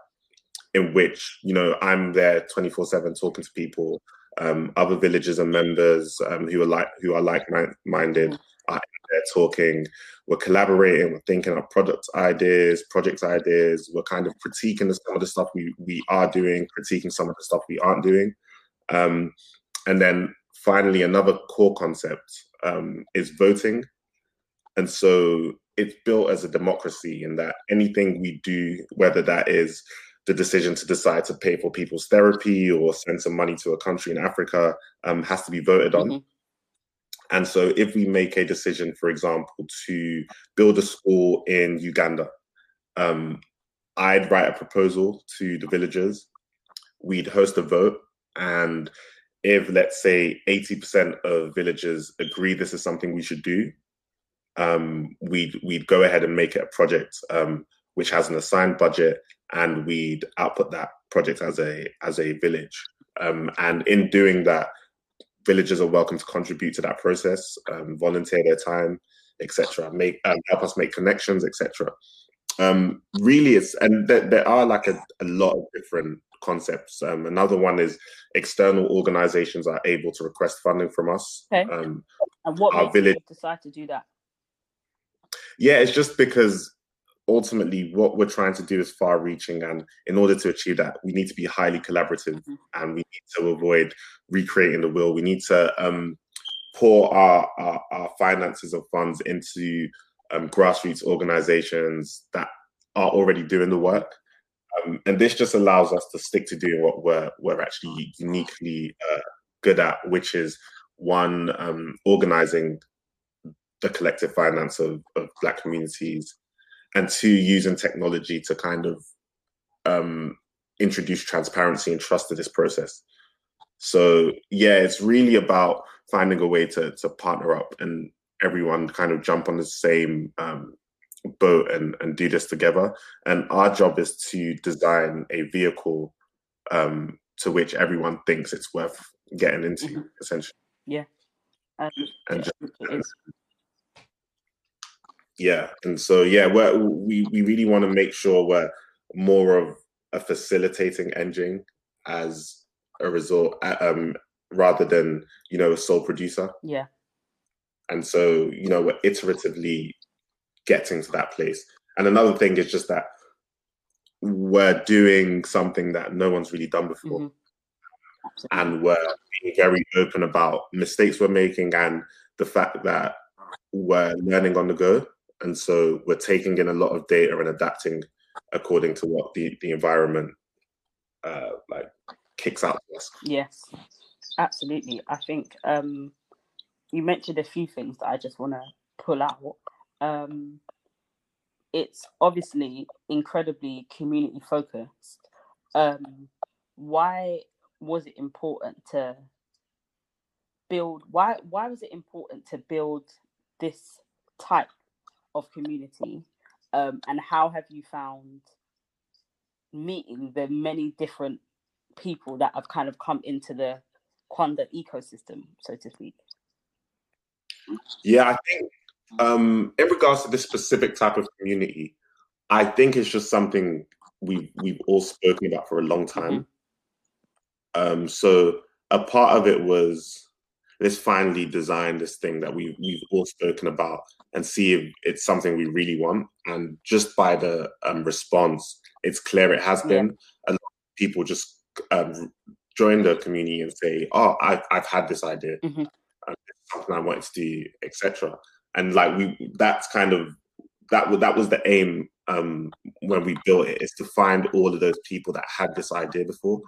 in which you know i'm there 24 7 talking to people um, other villagers and members um, who are like who are like-minded are there talking we're collaborating we're thinking of product ideas project ideas we're kind of critiquing some of the stuff we we are doing critiquing some of the stuff we aren't doing. Um, and then finally another core concept um, is voting. And so it's built as a democracy in that anything we do, whether that is the decision to decide to pay for people's therapy or send some money to a country in Africa, um, has to be voted on. Mm-hmm. And so, if we make a decision, for example, to build a school in Uganda, um, I'd write a proposal to the villagers. We'd host a vote. And if, let's say, 80% of villagers agree this is something we should do, um, we'd we'd go ahead and make it a project um, which has an assigned budget, and we'd output that project as a as a village. Um, and in doing that, villagers are welcome to contribute to that process, um, volunteer their time, etc. Make um, help us make connections, etc. Um, really, it's and th- there are like a, a lot of different concepts. Um, another one is external organizations are able to request funding from us. Okay. Um, and what our village decide to do that? Yeah, it's just because ultimately what we're trying to do is far reaching and in order to achieve that we need to be highly collaborative mm-hmm. and we need to avoid recreating the wheel we need to um, pour our, our, our, finances of funds into um, grassroots organizations that are already doing the work um, and this just allows us to stick to doing what we're, we're actually uniquely uh, good at which is one um, organizing the collective finance of, of black communities and two using technology to kind of um, introduce transparency and trust to this process. So yeah it's really about finding a way to to partner up and everyone kind of jump on the same um, boat and and do this together. And our job is to design a vehicle um, to which everyone thinks it's worth getting into mm-hmm. essentially. Yeah. Um, and just, yeah, and so yeah, we we we really want to make sure we're more of a facilitating engine as a result, um, rather than you know a sole producer. Yeah. And so you know we're iteratively getting to that place. And another thing is just that we're doing something that no one's really done before. Mm-hmm. And we're being very open about mistakes we're making and the fact that we're learning on the go and so we're taking in a lot of data and adapting according to what the, the environment uh, like kicks out us. Yes, absolutely. I think um, you mentioned a few things that I just want to pull out. Um, it's obviously incredibly community focused. Um, why was it important to build? Why why was it important to build this type of community? Um, and how have you found meeting the many different people that have kind of come into the Kwanda ecosystem, so to speak? Yeah, I think um, in regards to this specific type of community, I think it's just something we've we've all spoken about for a long time. Mm-hmm. Um, so a part of it was let's finally design this thing that we we've all spoken about and see if it's something we really want. And just by the um, response, it's clear it has been. Yeah. A lot of people just um, join the community and say, "Oh, I've I've had this idea, mm-hmm. something I wanted to do, etc." And like we, that's kind of that. That was the aim um, when we built it is to find all of those people that had this idea before.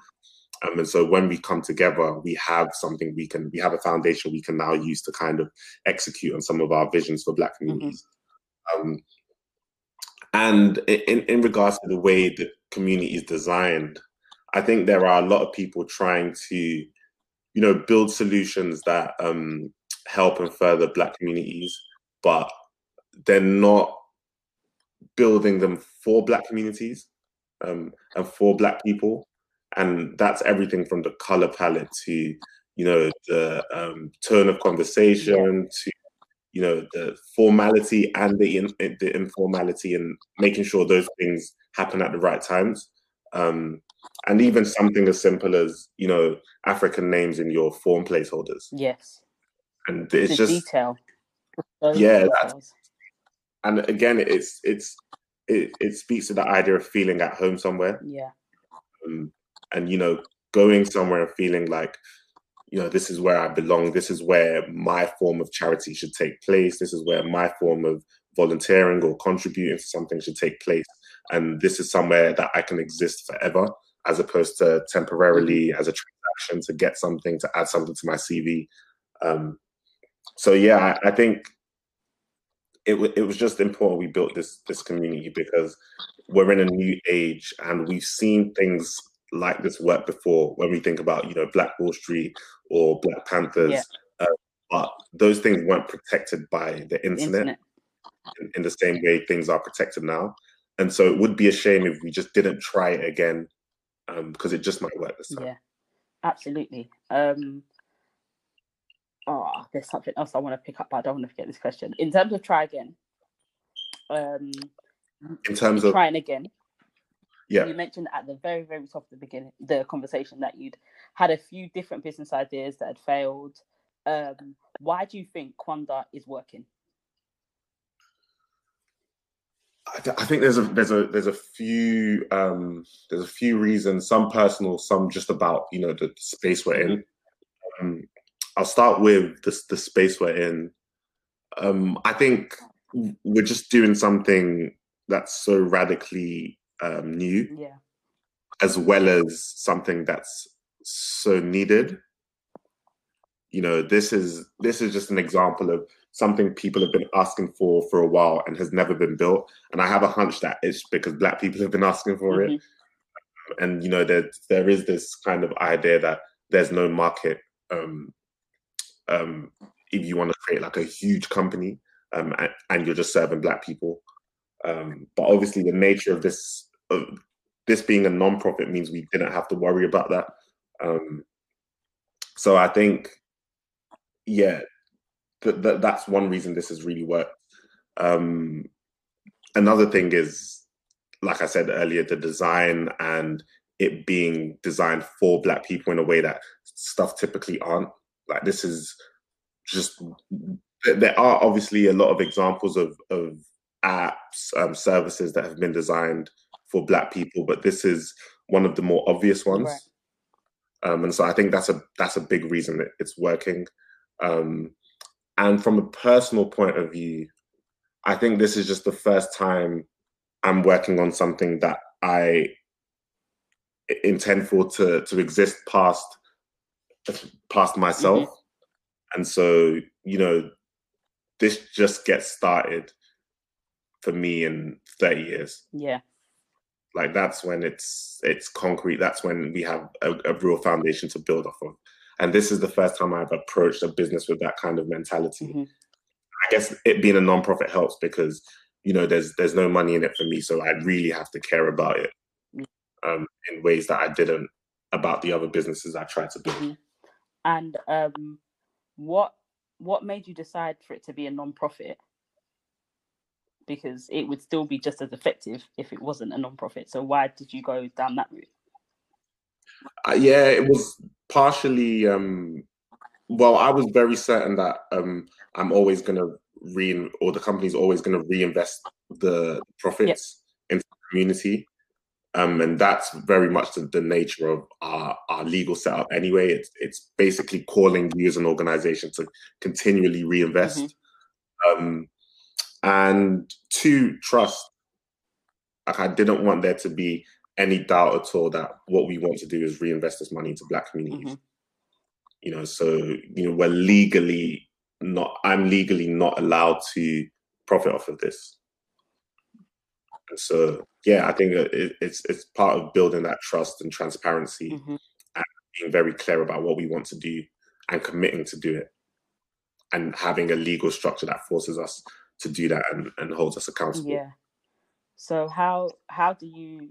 Um, and so when we come together, we have something we can, we have a foundation we can now use to kind of execute on some of our visions for Black mm-hmm. communities. Mm-hmm. Um, and in, in regards to the way the community is designed, I think there are a lot of people trying to, you know, build solutions that um, help and further Black communities, but they're not building them for Black communities um, and for Black people. And that's everything from the color palette to, you know, the um, tone of conversation to you know the formality and the in, the informality and making sure those things happen at the right times um, and even something as simple as you know African names in your form placeholders. Yes, and it's the just detail. yeah, and again, it's it's it, it speaks to the idea of feeling at home somewhere. Yeah, um, and you know, going somewhere and feeling like you know this is where I belong. This is where my form of charity should take place. This is where my form of volunteering or contributing to something should take place and this is somewhere that I can exist forever, as opposed to temporarily mm-hmm. as a transaction to get something to add something to my CV. Um, so yeah, I, I think it it was just important we built this this community because we're in a new age and we've seen things like this work before when we think about you know Black Wall Street or Black Panthers. Yeah. Uh, but those things weren't protected by the internet, internet. In, in, the same way things are protected now. And so it would be a shame if we just didn't try it again because um, it just might work this time. Yeah, absolutely. Um, oh, there's something else I want to pick up, but I don't want to forget this question. In terms of try again, um, in terms of trying again, yeah, you mentioned at the very, very top of the beginning, the conversation that you'd had a few different business ideas that had failed. Um, why do you think Kwanda is working? I, th- I, think there's a there's a there's a few um, there's a few reasons. Some personal, some just about you know the space we're in. Um, I'll start with the the space we're in. Um, I think we're just doing something that's so radically um, new, yeah, as well as something that's so needed. You know, this is this is just an example of something people have been asking for for a while and has never been built. And I have a hunch that it's because Black people have been asking for mm-hmm. it. And you know, there there is this kind of idea that there's no market um, um, if you want to create like a huge company um, and, and, you're just serving Black people. Um, but obviously, the nature of this this being a non-profit means we didn't have to worry about that. Um, so I think, yeah, th- th- that's one reason this has really worked. Um, another thing is, like I said earlier, the design and it being designed for Black people in a way that stuff typically aren't. Like this is just there are obviously a lot of examples of of apps um, services that have been designed for Black people, but this is one of the more obvious ones. Right. Um, and so I think that's a that's a big reason that it's working. Um, and from a personal point of view, I think this is just the first time I'm working on something that I intend for to to exist past past myself. Mm-hmm. And so, you know, this just gets started for me in 30 years. Yeah. Like that's when it's it's concrete. That's when we have a, a real foundation to build off of. And this is the first time I've approached a business with that kind of mentality. Mm-hmm. I guess it being a nonprofit helps because you know there's there's no money in it for me, so I really have to care about it mm. um, in ways that I didn't about the other businesses I tried to build. Mm-hmm. And um, what what made you decide for it to be a non-profit? Because it would still be just as effective if it wasn't a non-profit. So why did you go down that route? Uh, yeah, it was partially. Um, well, I was very certain that um, I'm always going to re or the company's always going to reinvest the profits yep. into the community. Um, and that's very much the, the, nature of our, our legal setup anyway. It's it's basically calling you as an organization to continually reinvest. Mm-hmm. Um, and to trust. Like I didn't want there to be any doubt at all that what we want to do is reinvest this money into black communities. Mm-hmm. You know, so you know, we're legally not I'm legally not allowed to profit off of this. And so yeah, I think it, it's it's part of building that trust and transparency mm-hmm. and being very clear about what we want to do and committing to do it and having a legal structure that forces us to do that and, and holds us accountable. Yeah. So how how do you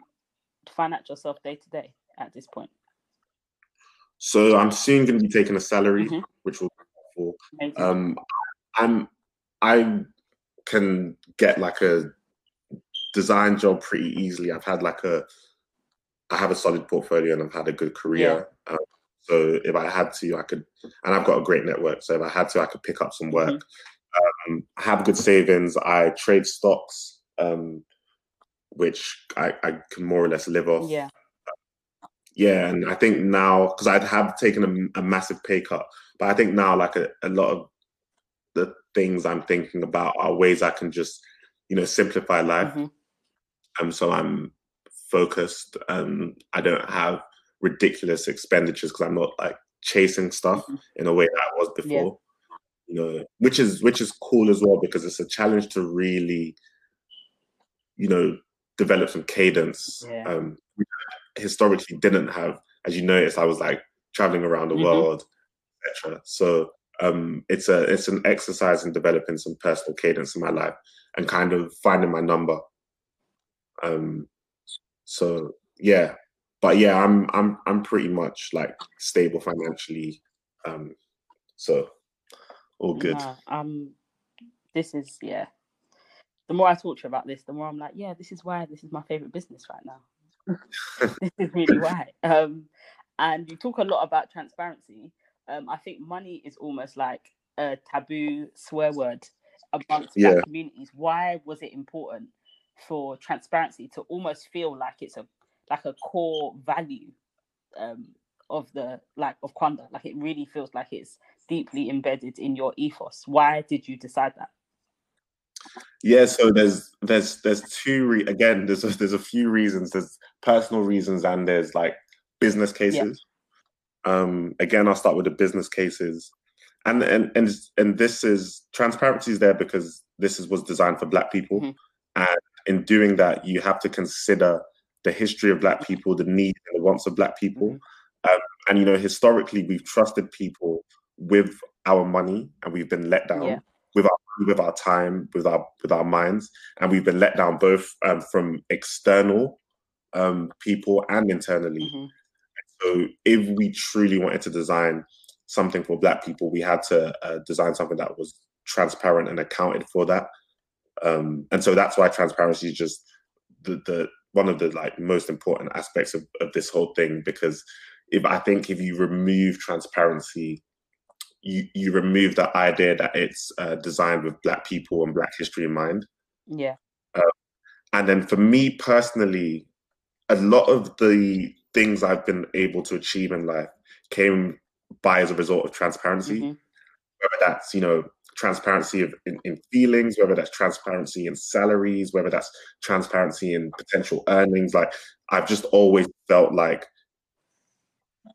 finance yourself day to day at this point? So I'm soon going to be taking a salary, mm-hmm. which will be helpful. Um, I'm I can get like a design job pretty easily. I've had like a, I have a solid portfolio and I've had a good career. Yeah. Um, so if I had to, I could, and I've got a great network. So if I had to, I could pick up some work. Mm-hmm. Um, have good savings. I trade stocks, um, which I, I can more or less live off. Yeah. Yeah, and I think now because I have taken a, a, massive pay cut, but I think now like a, a lot of the things I'm thinking about are ways I can just, you know, simplify life. Mm-hmm. Um, so I'm focused and I don't have ridiculous expenditures because I'm not like chasing stuff mm-hmm. in a way that I was before. You know, which is which is cool as well because it's a challenge to really, you know, develop some cadence. Yeah. Um, historically didn't have, as you noticed, I was like traveling around the mm-hmm. world, etc. So um, it's a it's an exercise in developing some personal cadence in my life and kind of finding my number um, so yeah, but yeah, I'm I'm I'm pretty much like stable financially. Um, so all good. um, this is yeah. The more I talk to you about this, the more I'm like, yeah, this is why this is my favorite business right now. this is really why. Um, and you talk a lot about transparency. Um, I think money is almost like a taboo swear word amongst yeah. black communities. Why was it important for transparency to almost feel like it's a like a core value um, of the like of Kwanda. Like it really feels like it's deeply embedded in your ethos. Why did you decide that? Yeah, so there's there's there's two re- again there's a, there's a few reasons. There's personal reasons and there's like business cases. Yeah. Um, again, I'll start with the business cases, and and and and this is transparency is there because this is was designed for Black people, mm-hmm. and in doing that, you have to consider the history of Black people, the needs and the wants of Black people. Mm-hmm. Um, and, you know, historically, we've trusted people with our money and we've been let down. Yeah. With our with our time, with our with our minds, and we've been let down both um, from external um, people and internally. Mm-hmm. So, if we truly wanted to design something for Black people, we had to uh, design something that was transparent and accounted for that. Um, and so that's why transparency is just the, the one of the like most important aspects of, of this whole thing because if I think if you remove transparency, you you remove the idea that it's uh, designed with Black people and Black history in mind. Yeah. Uh, and then for me personally, a lot of the things I've been able to achieve in life came by as a result of transparency. Mm-hmm. Whether that's you know transparency of, in, in, feelings, whether that's transparency in salaries, whether that's transparency in potential earnings. Like I've just always felt like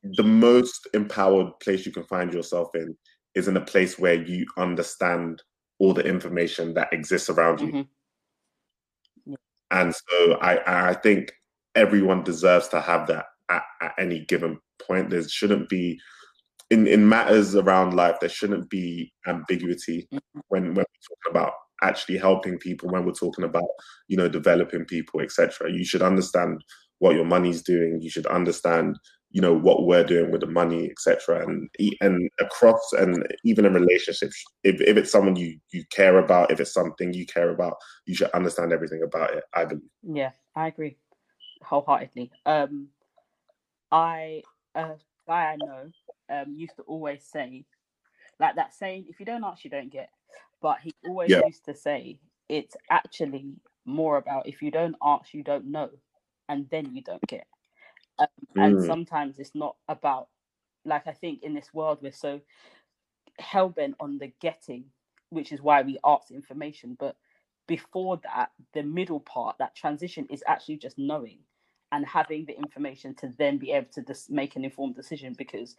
the most empowered place you can find yourself in is in a place where you understand all the information that exists around you. Mm-hmm. And so I, I think everyone deserves to have that at, at any given point. There shouldn't be in, in matters around life, there shouldn't be ambiguity mm-hmm. when, when we're talking about actually helping people, when we're talking about, you know, developing people, etc. You should understand what your money's doing. You should understand, you know, what we're doing with the money, etc. And and across and even in relationships, if, if it's someone you you care about, if it's something you care about, you should understand everything about it. I believe. Yeah, I agree wholeheartedly. Um, I a guy I know um used to always say, like that saying, if you don't ask, you don't get. But he always yeah. used to say, it's actually more about if you don't ask, you don't know, and then you don't get. Um, mm. And sometimes it's not about, like I think in this world we're so hell bent on the getting, which is why we ask information. But before that, the middle part, that transition is actually just knowing and having the information to then be able to just make an informed decision because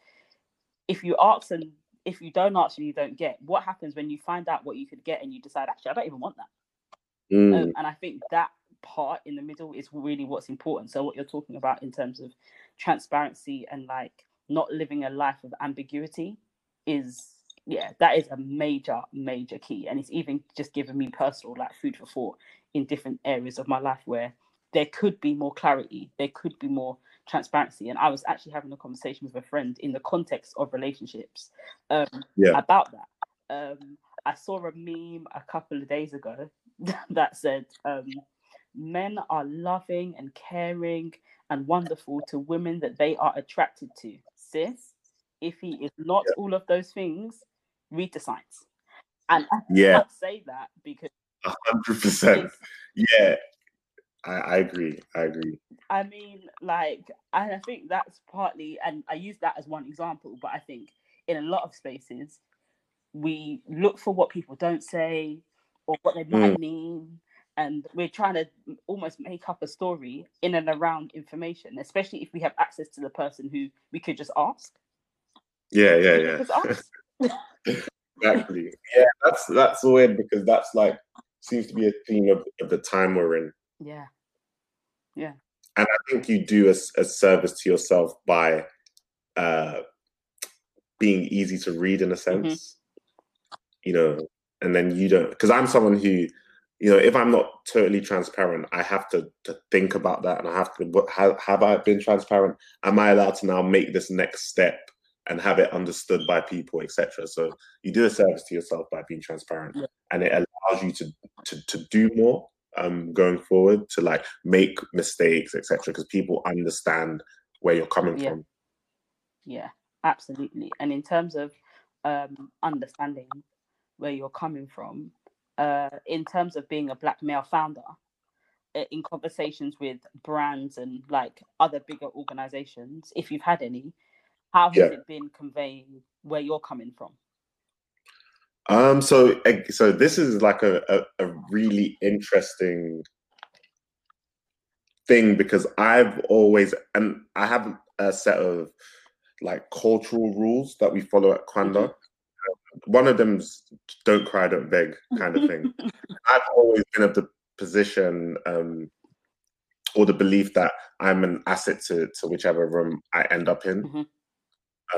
if you ask and if you don't ask and you don't get what happens when you find out what you could get and you decide actually i don't even want that mm. um, and i think that part in the middle is really what's important so what you're talking about in terms of transparency and like not living a life of ambiguity is yeah that is a major major key and it's even just given me personal like food for thought in different areas of my life where there could be more clarity, there could be more transparency. And I was actually having a conversation with a friend in the context of relationships um, yeah. about that. Um, I saw a meme a couple of days ago that said, um, Men are loving and caring and wonderful to women that they are attracted to. Sis, if he is not yeah. all of those things, read the signs. And I yeah. say that because 100%. Yeah, I, I agree. I agree. I mean, like, and I think that's partly, and I use that as one example, but I think in a lot of spaces, we look for what people don't say or what they might mm. mean. And we're trying to almost make up a story in and around information, especially if we have access to the person who we could just ask. Yeah, yeah, yeah. exactly. Yeah, that's that's weird because that's like seems to be a theme of, of the time we're in. Yeah. Yeah. And I think you do a, a service to yourself by uh, being easy to read in a mm-hmm. sense, mm-hmm. you know, and then you don't, because I'm someone who, you know, if I'm not totally transparent, I have to, to think about that and I have to, what, have, have I been transparent? Am I allowed to now make this next step and have it understood by people, etc. So you do a service to yourself by being transparent, yeah. and it allows you to, to to do more um, going forward to like make mistakes, etc. Because people understand where you're coming yeah. from. Yeah, absolutely. And in terms of um, understanding where you're coming from, uh, in terms of being a black male founder, in conversations with brands and like other bigger organizations, if you've had any, how has yeah. it been conveying where you're coming from? Um, so so this is like a, a, a really interesting thing because I've always and I have a set of like cultural rules that we follow at Kwanda. Mm-hmm. One of them's "don't cry, don't beg" kind of thing. I've always been of the position um, or the belief that I'm an asset to to whichever room I end up in. Mm-hmm.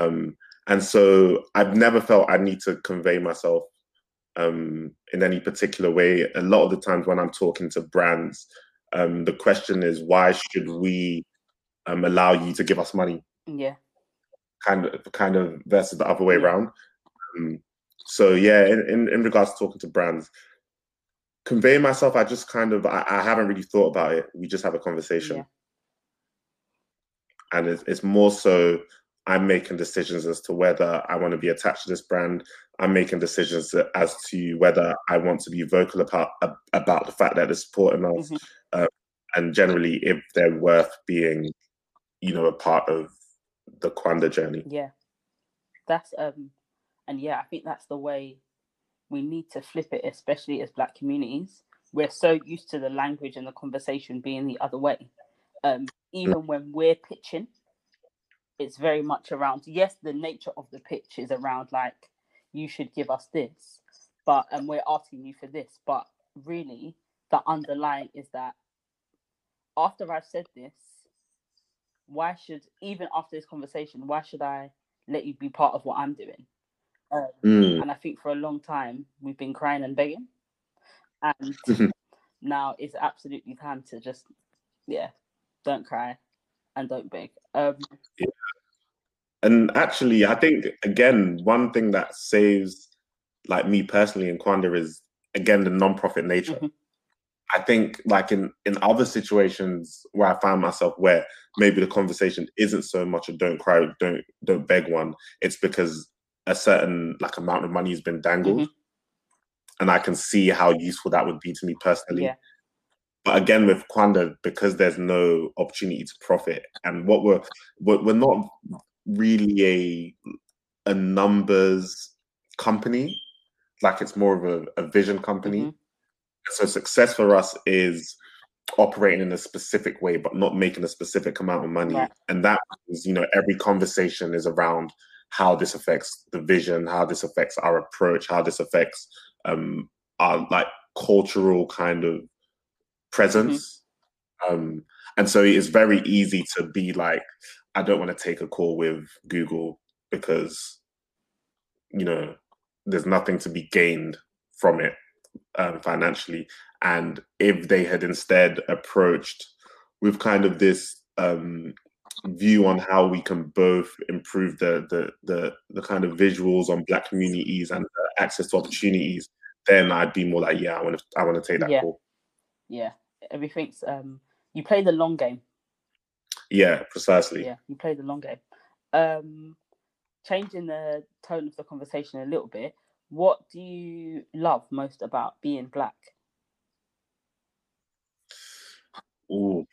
Um, and so I've never felt I need to convey myself um, in any particular way. A lot of the times when I'm talking to brands, um, the question is, why should we um, allow you to give us money? Yeah. Kind of, kind of versus the other way yeah. around. Um, so yeah, in, in, in regards to talking to brands, conveying myself, I just kind of, I, I haven't really thought about it. We just have a conversation. Yeah. And it's, it's more so I'm making decisions as to whether I want to be attached to this brand. I'm making decisions as to whether I want to be vocal about about the fact that they're supporting us, mm-hmm. uh, and generally if they're worth being, you know, a part of the Kwanda journey. Yeah, that's um, and yeah, I think that's the way we need to flip it, especially as Black communities. We're so used to the language and the conversation being the other way. Um, even when we're pitching, it's very much around, yes, the nature of the pitch is around like, you should give us this, but and we're asking you for this. But really, the underlying is that after I've said this, why should even after this conversation, why should I let you be part of what I'm doing? Um, mm. And I think for a long time we've been crying and begging, and now it's absolutely time to just, yeah, don't cry and don't beg. Um, yeah. And actually, I think again, one thing that saves like me personally in Kwanda is again the non-profit nature. Mm-hmm. I think like in in other situations where I find myself where maybe the conversation isn't so much a don't cry, don't don't beg one. It's because a certain like amount of money has been dangled, mm-hmm. and I can see how useful that would be to me personally. Yeah. But again, with Kwanda, because there's no opportunity to profit, and what we're we're, we're not really a a numbers company, like it's more of a, a vision company. Mm-hmm so success for us is operating in a specific way, but not making a specific amount of money. And that is, you know, every conversation is around how this affects the vision, how this affects our approach, how this affects um our like cultural kind of presence. Mm-hmm. Um and so it's very easy to be like, I don't want to take a call with Google because you know there's nothing to be gained from it um, financially. And if they had instead approached with kind of this um, view on how we can both improve the, the the the kind of visuals on Black communities and access to opportunities, then I'd be more like, yeah, I want to I want to take that yeah. call. Yeah, everything's um, you play the long game. Yeah, precisely. Yeah, you play the long game. Um, changing the tone of the conversation a little bit what do you love most about being black? Oh,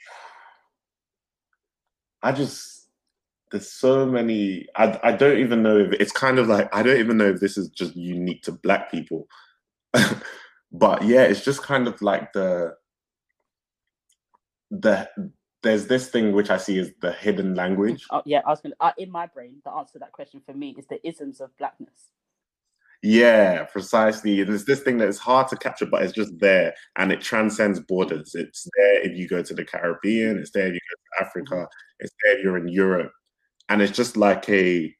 I just there's so many. I I don't even know if it's kind of like I don't even know if this is just unique to black people, but yeah, it's just kind of like the the there's this thing which I see as the hidden language. Oh, yeah, I was gonna uh, in my brain. The answer to that question for me is the isms of blackness. Yeah, precisely. There's this thing that is hard to capture, but it's just there and it transcends borders. It's there if you go to the Caribbean, it's there if you go to Africa, mm-hmm. it's there if you're in Europe. And it's just like a,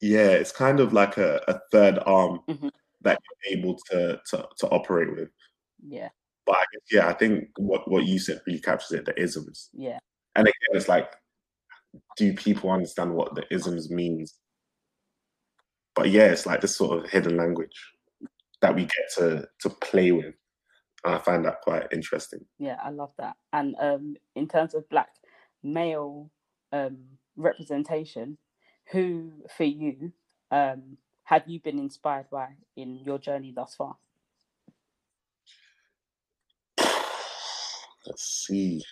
yeah, it's kind of like a, a third arm mm-hmm. that you're able to, to, to operate with. Yeah. But I guess, yeah, I think what, what you said really captures it the isms. Yeah. And again, it's like, do people understand what the isms means? But yeah, it's like this sort of hidden language that we get to to play with. And I find that quite interesting. Yeah, I love that. And um, in terms of black male um, representation, who for you um, have you been inspired by in your journey thus far? Let's see.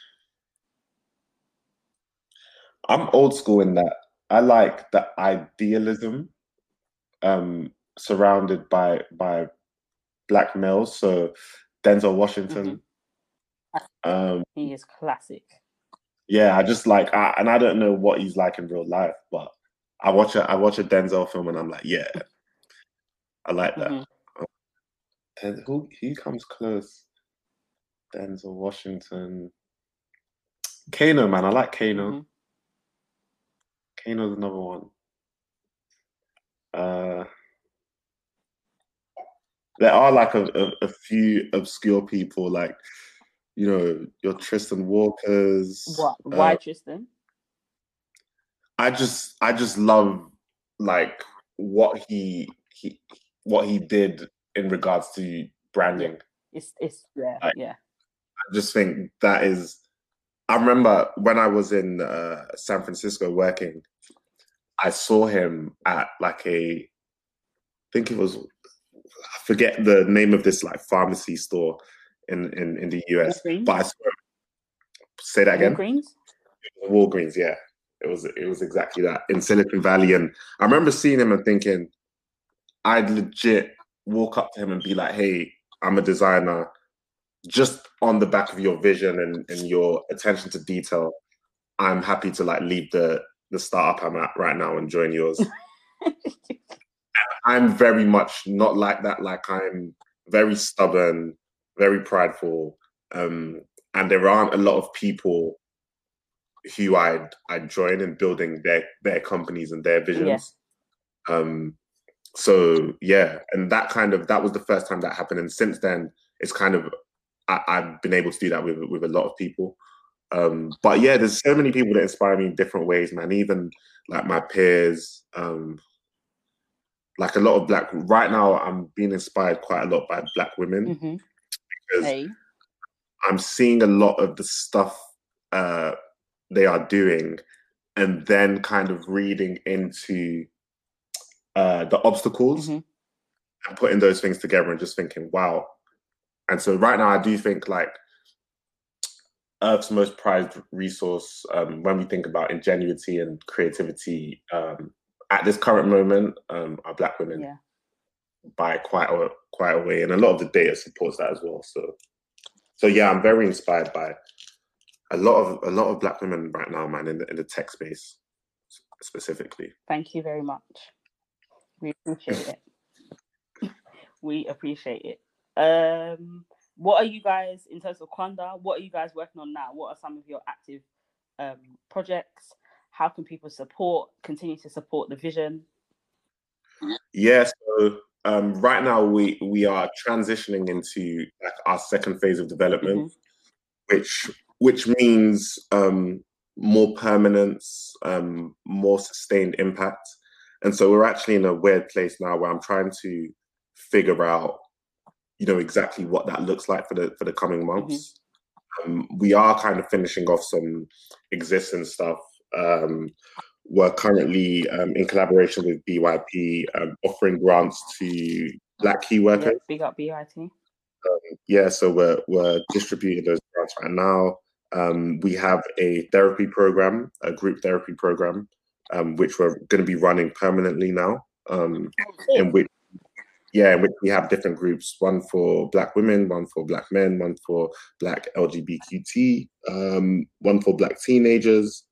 I'm old school in that I like the idealism um, surrounded by by black males. So Denzel Washington. Mm-hmm. Um, he is classic. Yeah, I just like, I, and I don't know what he's like in real life, but I watch a I watch a Denzel film and I'm like, yeah, I like that. Mm-hmm. Um, who he comes close? Denzel Washington. Kano, man, I like Kano. Mm-hmm. Kano's another one. Uh, there are like a, a, a, few obscure people, like you know your Tristan Walkers. What? Why uh, Tristan? I just I just love like what he he what he did in regards to branding. It's it's yeah like, yeah. I just think that is. I remember when I was in uh, San Francisco working, I saw him at like a, I think it was, I forget the name of this like pharmacy store in in, in the US, Walgreens? but I saw him, say that again. Walgreens. Walgreens, yeah, it was it was exactly that in Silicon Valley, and I remember seeing him and thinking, I'd legit walk up to him and be like, "Hey, I'm a designer." Just on the back of your vision and, and your attention to detail, I'm happy to like leave the the startup I'm at right now and join yours. I'm very much not like that. Like I'm very stubborn, very prideful, um, and there aren't a lot of people who I'd I'd join in building their their companies and their visions. Yeah. Um, so yeah, and that kind of that was the first time that happened, and since then it's kind of I, have been able to do that with with a lot of people. Um, but yeah, there's so many people that inspire me in different ways, man. Even like my peers, um, like a lot of black. Right now, I'm being inspired quite a lot by black women mm-hmm. because hey. I'm seeing a lot of the stuff uh, they are doing, and then kind of reading into uh, the obstacles mm-hmm. and putting those things together and just thinking, wow. And so right now, I do think like Earth's most prized resource um, when we think about ingenuity and creativity um, at this current moment um, are Black women yeah. by quite a quite a way, and a lot of the data supports that as well. So, so yeah, I'm very inspired by a lot of a lot of Black women right now, man, in the, in the tech space specifically. Thank you very much. We appreciate it. we appreciate it. Um, what are you guys in terms of Kwanda? What are you guys working on now? What are some of your active um, projects? How can people support, continue to support the vision? Yeah, so um, right now we we are transitioning into like our second phase of development, mm-hmm. which which means um, more permanence, um, more sustained impact. And so we're actually in a weird place now where I'm trying to figure out, you know, exactly what that looks like for the for the coming months. Mm-hmm. Um, we are kind of finishing off some existing stuff. Um, we're currently um, in collaboration with BYP, um, offering grants to Black key workers. Yeah, big up BYP. Um, yeah, so we're we're distributing those grants right now. Um, we have a therapy program, a group therapy program um, which we're going to be running permanently now. Um, in which, yeah, in which we have different groups: one for Black women, one for Black men, one for Black LGBTQ, um, one for Black teenagers.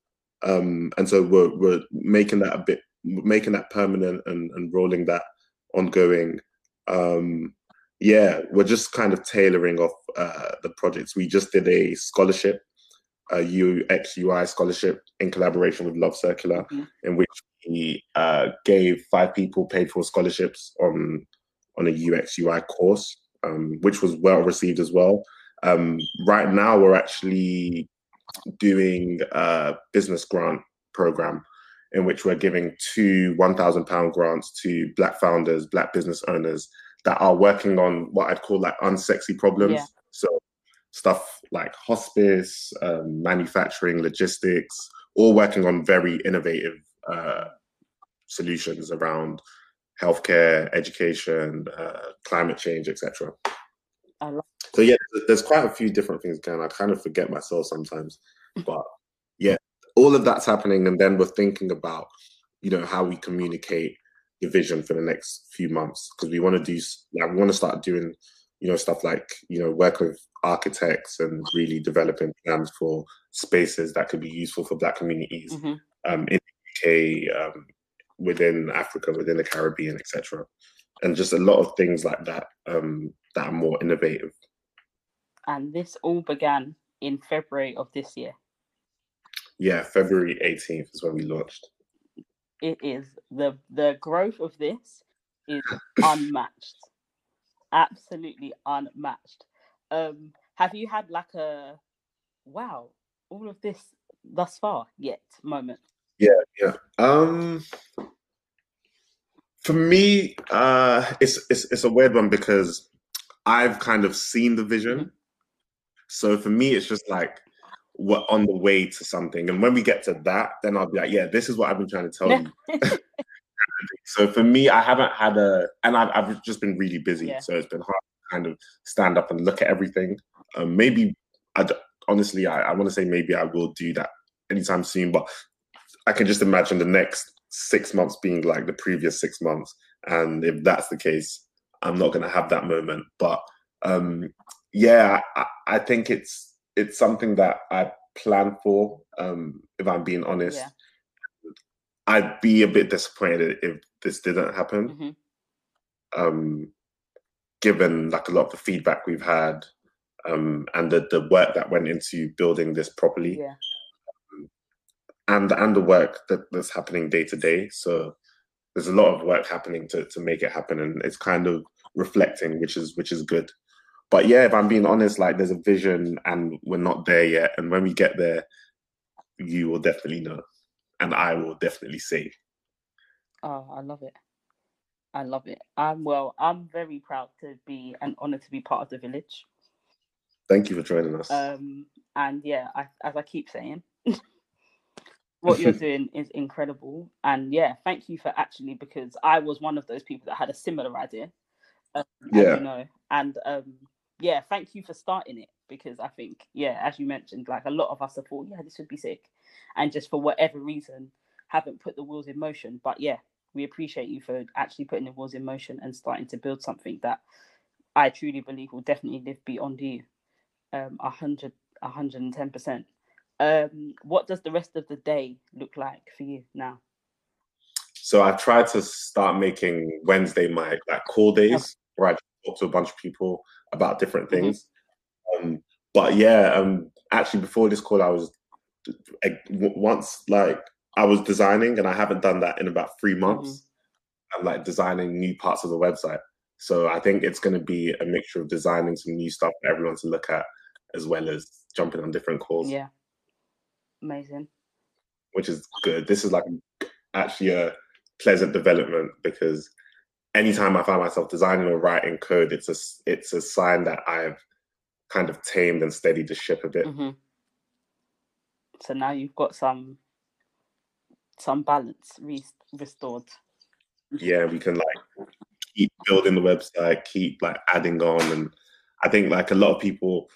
Um, and so we're we're making that a bit, making that permanent and, and rolling that ongoing. Um, yeah, we're just kind of tailoring off uh, the projects. We just did a scholarship a UXUI scholarship in collaboration with Love Circular, mm-hmm. in which we uh, gave five people paid for scholarships on on a UX UI course, um, which was well received as well. Um, right now, we're actually doing a business grant program in which we're giving two one thousand pound grants to Black founders, Black business owners that are working on what I'd call like unsexy problems. Yeah. So stuff like hospice, um, manufacturing, logistics, all working on very innovative uh, solutions around healthcare, education, uh, climate change, etc. So yeah, there's quite a few different things going. I kind of forget myself sometimes, but yeah, all of that's happening, and then we're thinking about you know how we communicate the vision for the next few months because we want to do like we want to start doing you know stuff like you know work with architects and really developing plans for spaces that could be useful for Black communities mm-hmm. um, in the UK, um, within Africa, within the Caribbean, etc. And just a lot of things like that um, that are more innovative. And this all began in February of this year. Yeah, February 18th is when we launched. It is the the growth of this is unmatched. Absolutely unmatched um have you had like a wow all of this thus far yet moment yeah yeah. Um for me uh it's it's, it's a weird one because i've kind of seen the vision. So for me it's just like we're on the way to something. And when we get to that then i'll be like yeah this is what i've been trying to tell you. So for me i haven't had a and i've, I've just been really busy. Yeah. so it's been hard to kind of stand up and look at everything. Um, maybe, I honestly, I, I want to say maybe I will do that anytime soon, but I can just imagine the next six months being like the previous six months and if that's the case, I'm not going to have that moment. But um, yeah, I, I, think it's it's something that I plan for. Um, if I'm being honest, yeah. I'd be a bit disappointed if this didn't happen. Mm-hmm. Um, given like a lot of the feedback we've had um, and the, the work that went into building this properly. Yeah. And and the work that, that's happening day to day. So there's a lot of work happening to to make it happen, and it's kind of reflecting, which is which is good. But yeah, if I'm being honest, like there's a vision, and we're not there yet. And when we get there, you will definitely know, and I will definitely say. Oh, I love it. I love it. I'm well. I'm very proud to be and honored to be part of the village. Thank you for joining us. Um, and yeah, I, as I keep saying, what you're doing is incredible. And yeah, thank you for actually because I was one of those people that had a similar idea. Um, yeah. You know, and um, yeah, thank you for starting it because I think yeah, as you mentioned, like a lot of us have thought, yeah, this would be sick, and just for whatever reason haven't put the wheels in motion. But yeah, we appreciate you for actually putting the wheels in motion and starting to build something that I truly believe will definitely live beyond you. Um, a hundred, a hundred and ten percent. Um, what does the rest of the day look like for you now? So I tried to start making Wednesday my like call days okay. where I talk to a bunch of people about different mm-hmm. things. Mm-hmm. Um, but yeah, um, actually before this call, I was once like I was designing, and I haven't done that in about three months. Mm-hmm. I'm like designing new parts of the website. So I think it's going to be a mixture of designing some new stuff for everyone to look at, as well as jumping on different calls. Yeah, amazing. Which is good. This is like actually a pleasant development because anytime I find myself designing or writing code, it's a it's a sign that I've kind of tamed and steadied the ship a bit. Mm-hmm. So now you've got some some balance re- restored. Yeah, we can like keep building the website, keep like adding on, and I think like a lot of people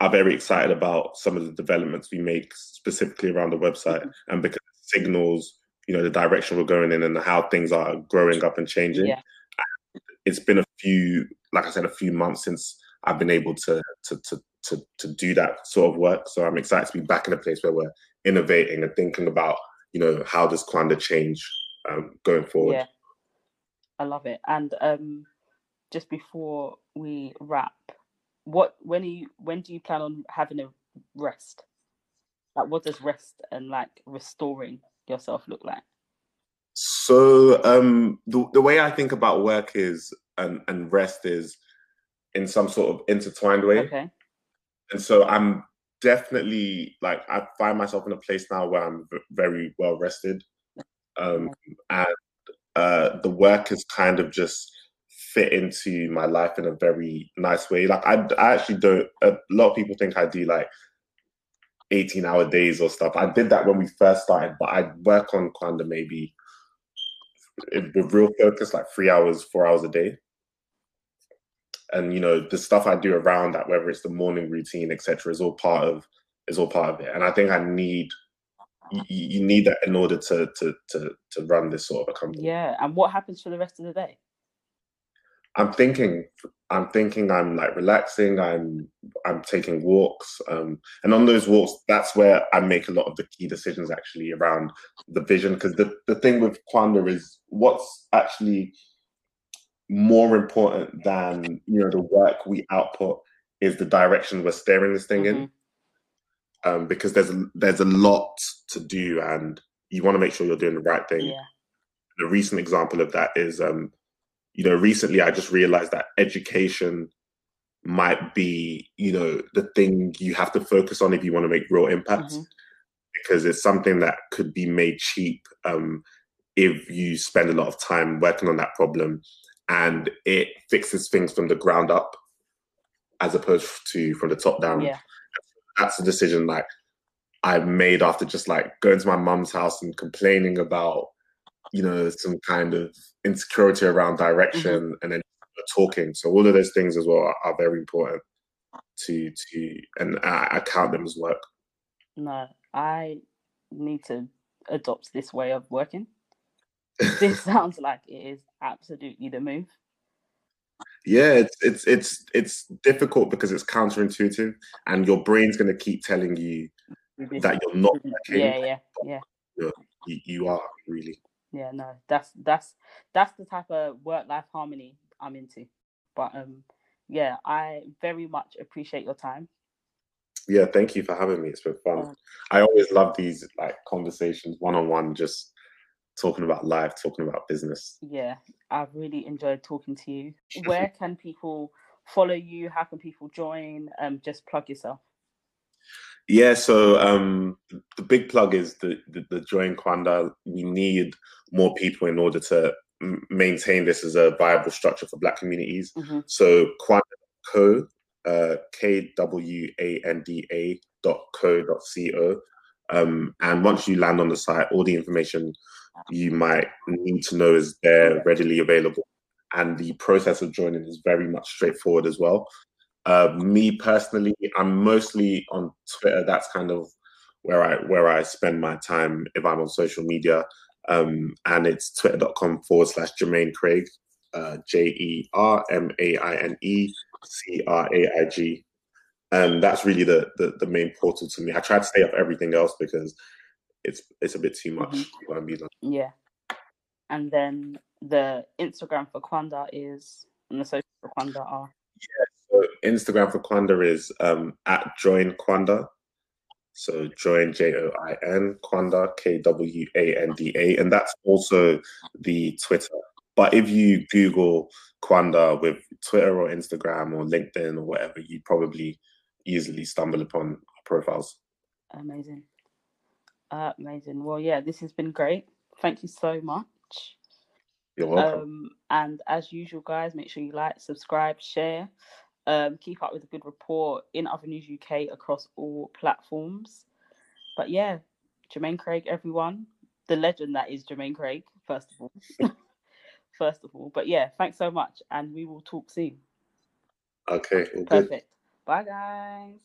are very excited about some of the developments we make specifically around the website, mm-hmm. and because it signals you know the direction we're going in and how things are growing up and changing. Yeah. It's been a few, like I said, a few months since I've been able to to to to, to do that sort of work. So I'm excited to be back in a place where we're innovating and thinking about you know, how does Kwanda change um, going forward? Yeah, I love it. And um, just before we wrap, what when are you when do you plan on having a rest? Like, what does rest and like restoring yourself look like? So um, the the way I think about work is and and rest is in some sort of intertwined way. Okay. And so I'm definitely like I find myself in a place now where I'm very well rested, um, and uh, the work is kind of just fit into my life in a very nice way. Like I, I actually don't. A lot of people think I do like 18 hour days or stuff. I did that when we first started, but I work on Kwanda maybe with real focus, like three hours, four hours a day and you know the stuff I do around that, whether it's the morning routine, etc., is all part of is all part of it. And I think I need you, you need that in order to to to to run this sort of a company. Yeah, and what happens for the rest of the day? I'm thinking I'm thinking I'm like relaxing, I'm I'm taking walks. Um, and on those walks, that's where I make a lot of the key decisions actually around the vision. Because the, the thing with Kwanda is what's actually more important than you know the work we output is the direction we're steering this thing mm-hmm. in um, because there's there's a lot to do and you want to make sure you're doing the right thing yeah. a recent example of that is um, you know recently i just realized that education might be you know the thing you have to focus on if you want to make real impact mm-hmm. because it's something that could be made cheap um, if you spend a lot of time working on that problem and it fixes things from the ground up as opposed to from the top down. Yeah. That's a decision like I made after just like going to my mum's house and complaining about, you know, some kind of insecurity around direction mm-hmm. and then talking. So all of those things as well are, are very important to to and I, I count them as work. No, I need to adopt this way of working this sounds like it is absolutely the move. Yeah, it's it's it's it's difficult because it's counterintuitive, and your brain's gonna keep telling you that you're not. Yeah, yeah, yeah. You, you are really. Yeah, no, that's that's that's the type of work life harmony I'm into. But um, yeah, I very much appreciate your time. Yeah, thank you for having me. It's been fun. Um, I always love these like conversations one on one, just talking about life, talking about business. Yeah, I've really enjoyed talking to you. Where can people follow you? How can people join? Um, just plug yourself. Yeah, so um, the big plug is the, the, the join Kwanda. We need more people in order to maintain this as a viable structure for Black communities. Mm-hmm. So Kwanda Co, uh, K W A N D A dot co dot c o. Um, and once you land on the site, all the information you might need to know is there readily available. And the process of joining is very much straightforward as well. Uh, me personally, I'm mostly on Twitter. That's kind of where I where I spend my time if I'm on social media. Um, and it's twitter.com forward slash Jermaine Craig, uh, J E R M A I N E C R A I G. And that's really the, the, the main portal to me. I try to stay off everything else because it's it's a bit too much. Mm-hmm. Yeah. And then the Instagram for Kwanda is and the social for Kwanda are. Instagram for Kwanda is um, at join Kwanda. So join J O I N Kwanda K W A N D A, and that's also the Twitter. But if you Google Kwanda with Twitter or Instagram or LinkedIn or whatever, you probably easily stumble upon profiles. Amazing. Uh, amazing. Well, yeah, this has been great. Thank you so much. You're welcome. Um, and as usual, guys, make sure you like, subscribe, share. Um, keep up with a good report in Other News UK across all platforms. But yeah, Jermaine Craig, everyone, the legend that is Jermaine Craig, first of all. first of all. But yeah, thanks so much, and we will talk soon. Okay, perfect. Good. Bye, guys.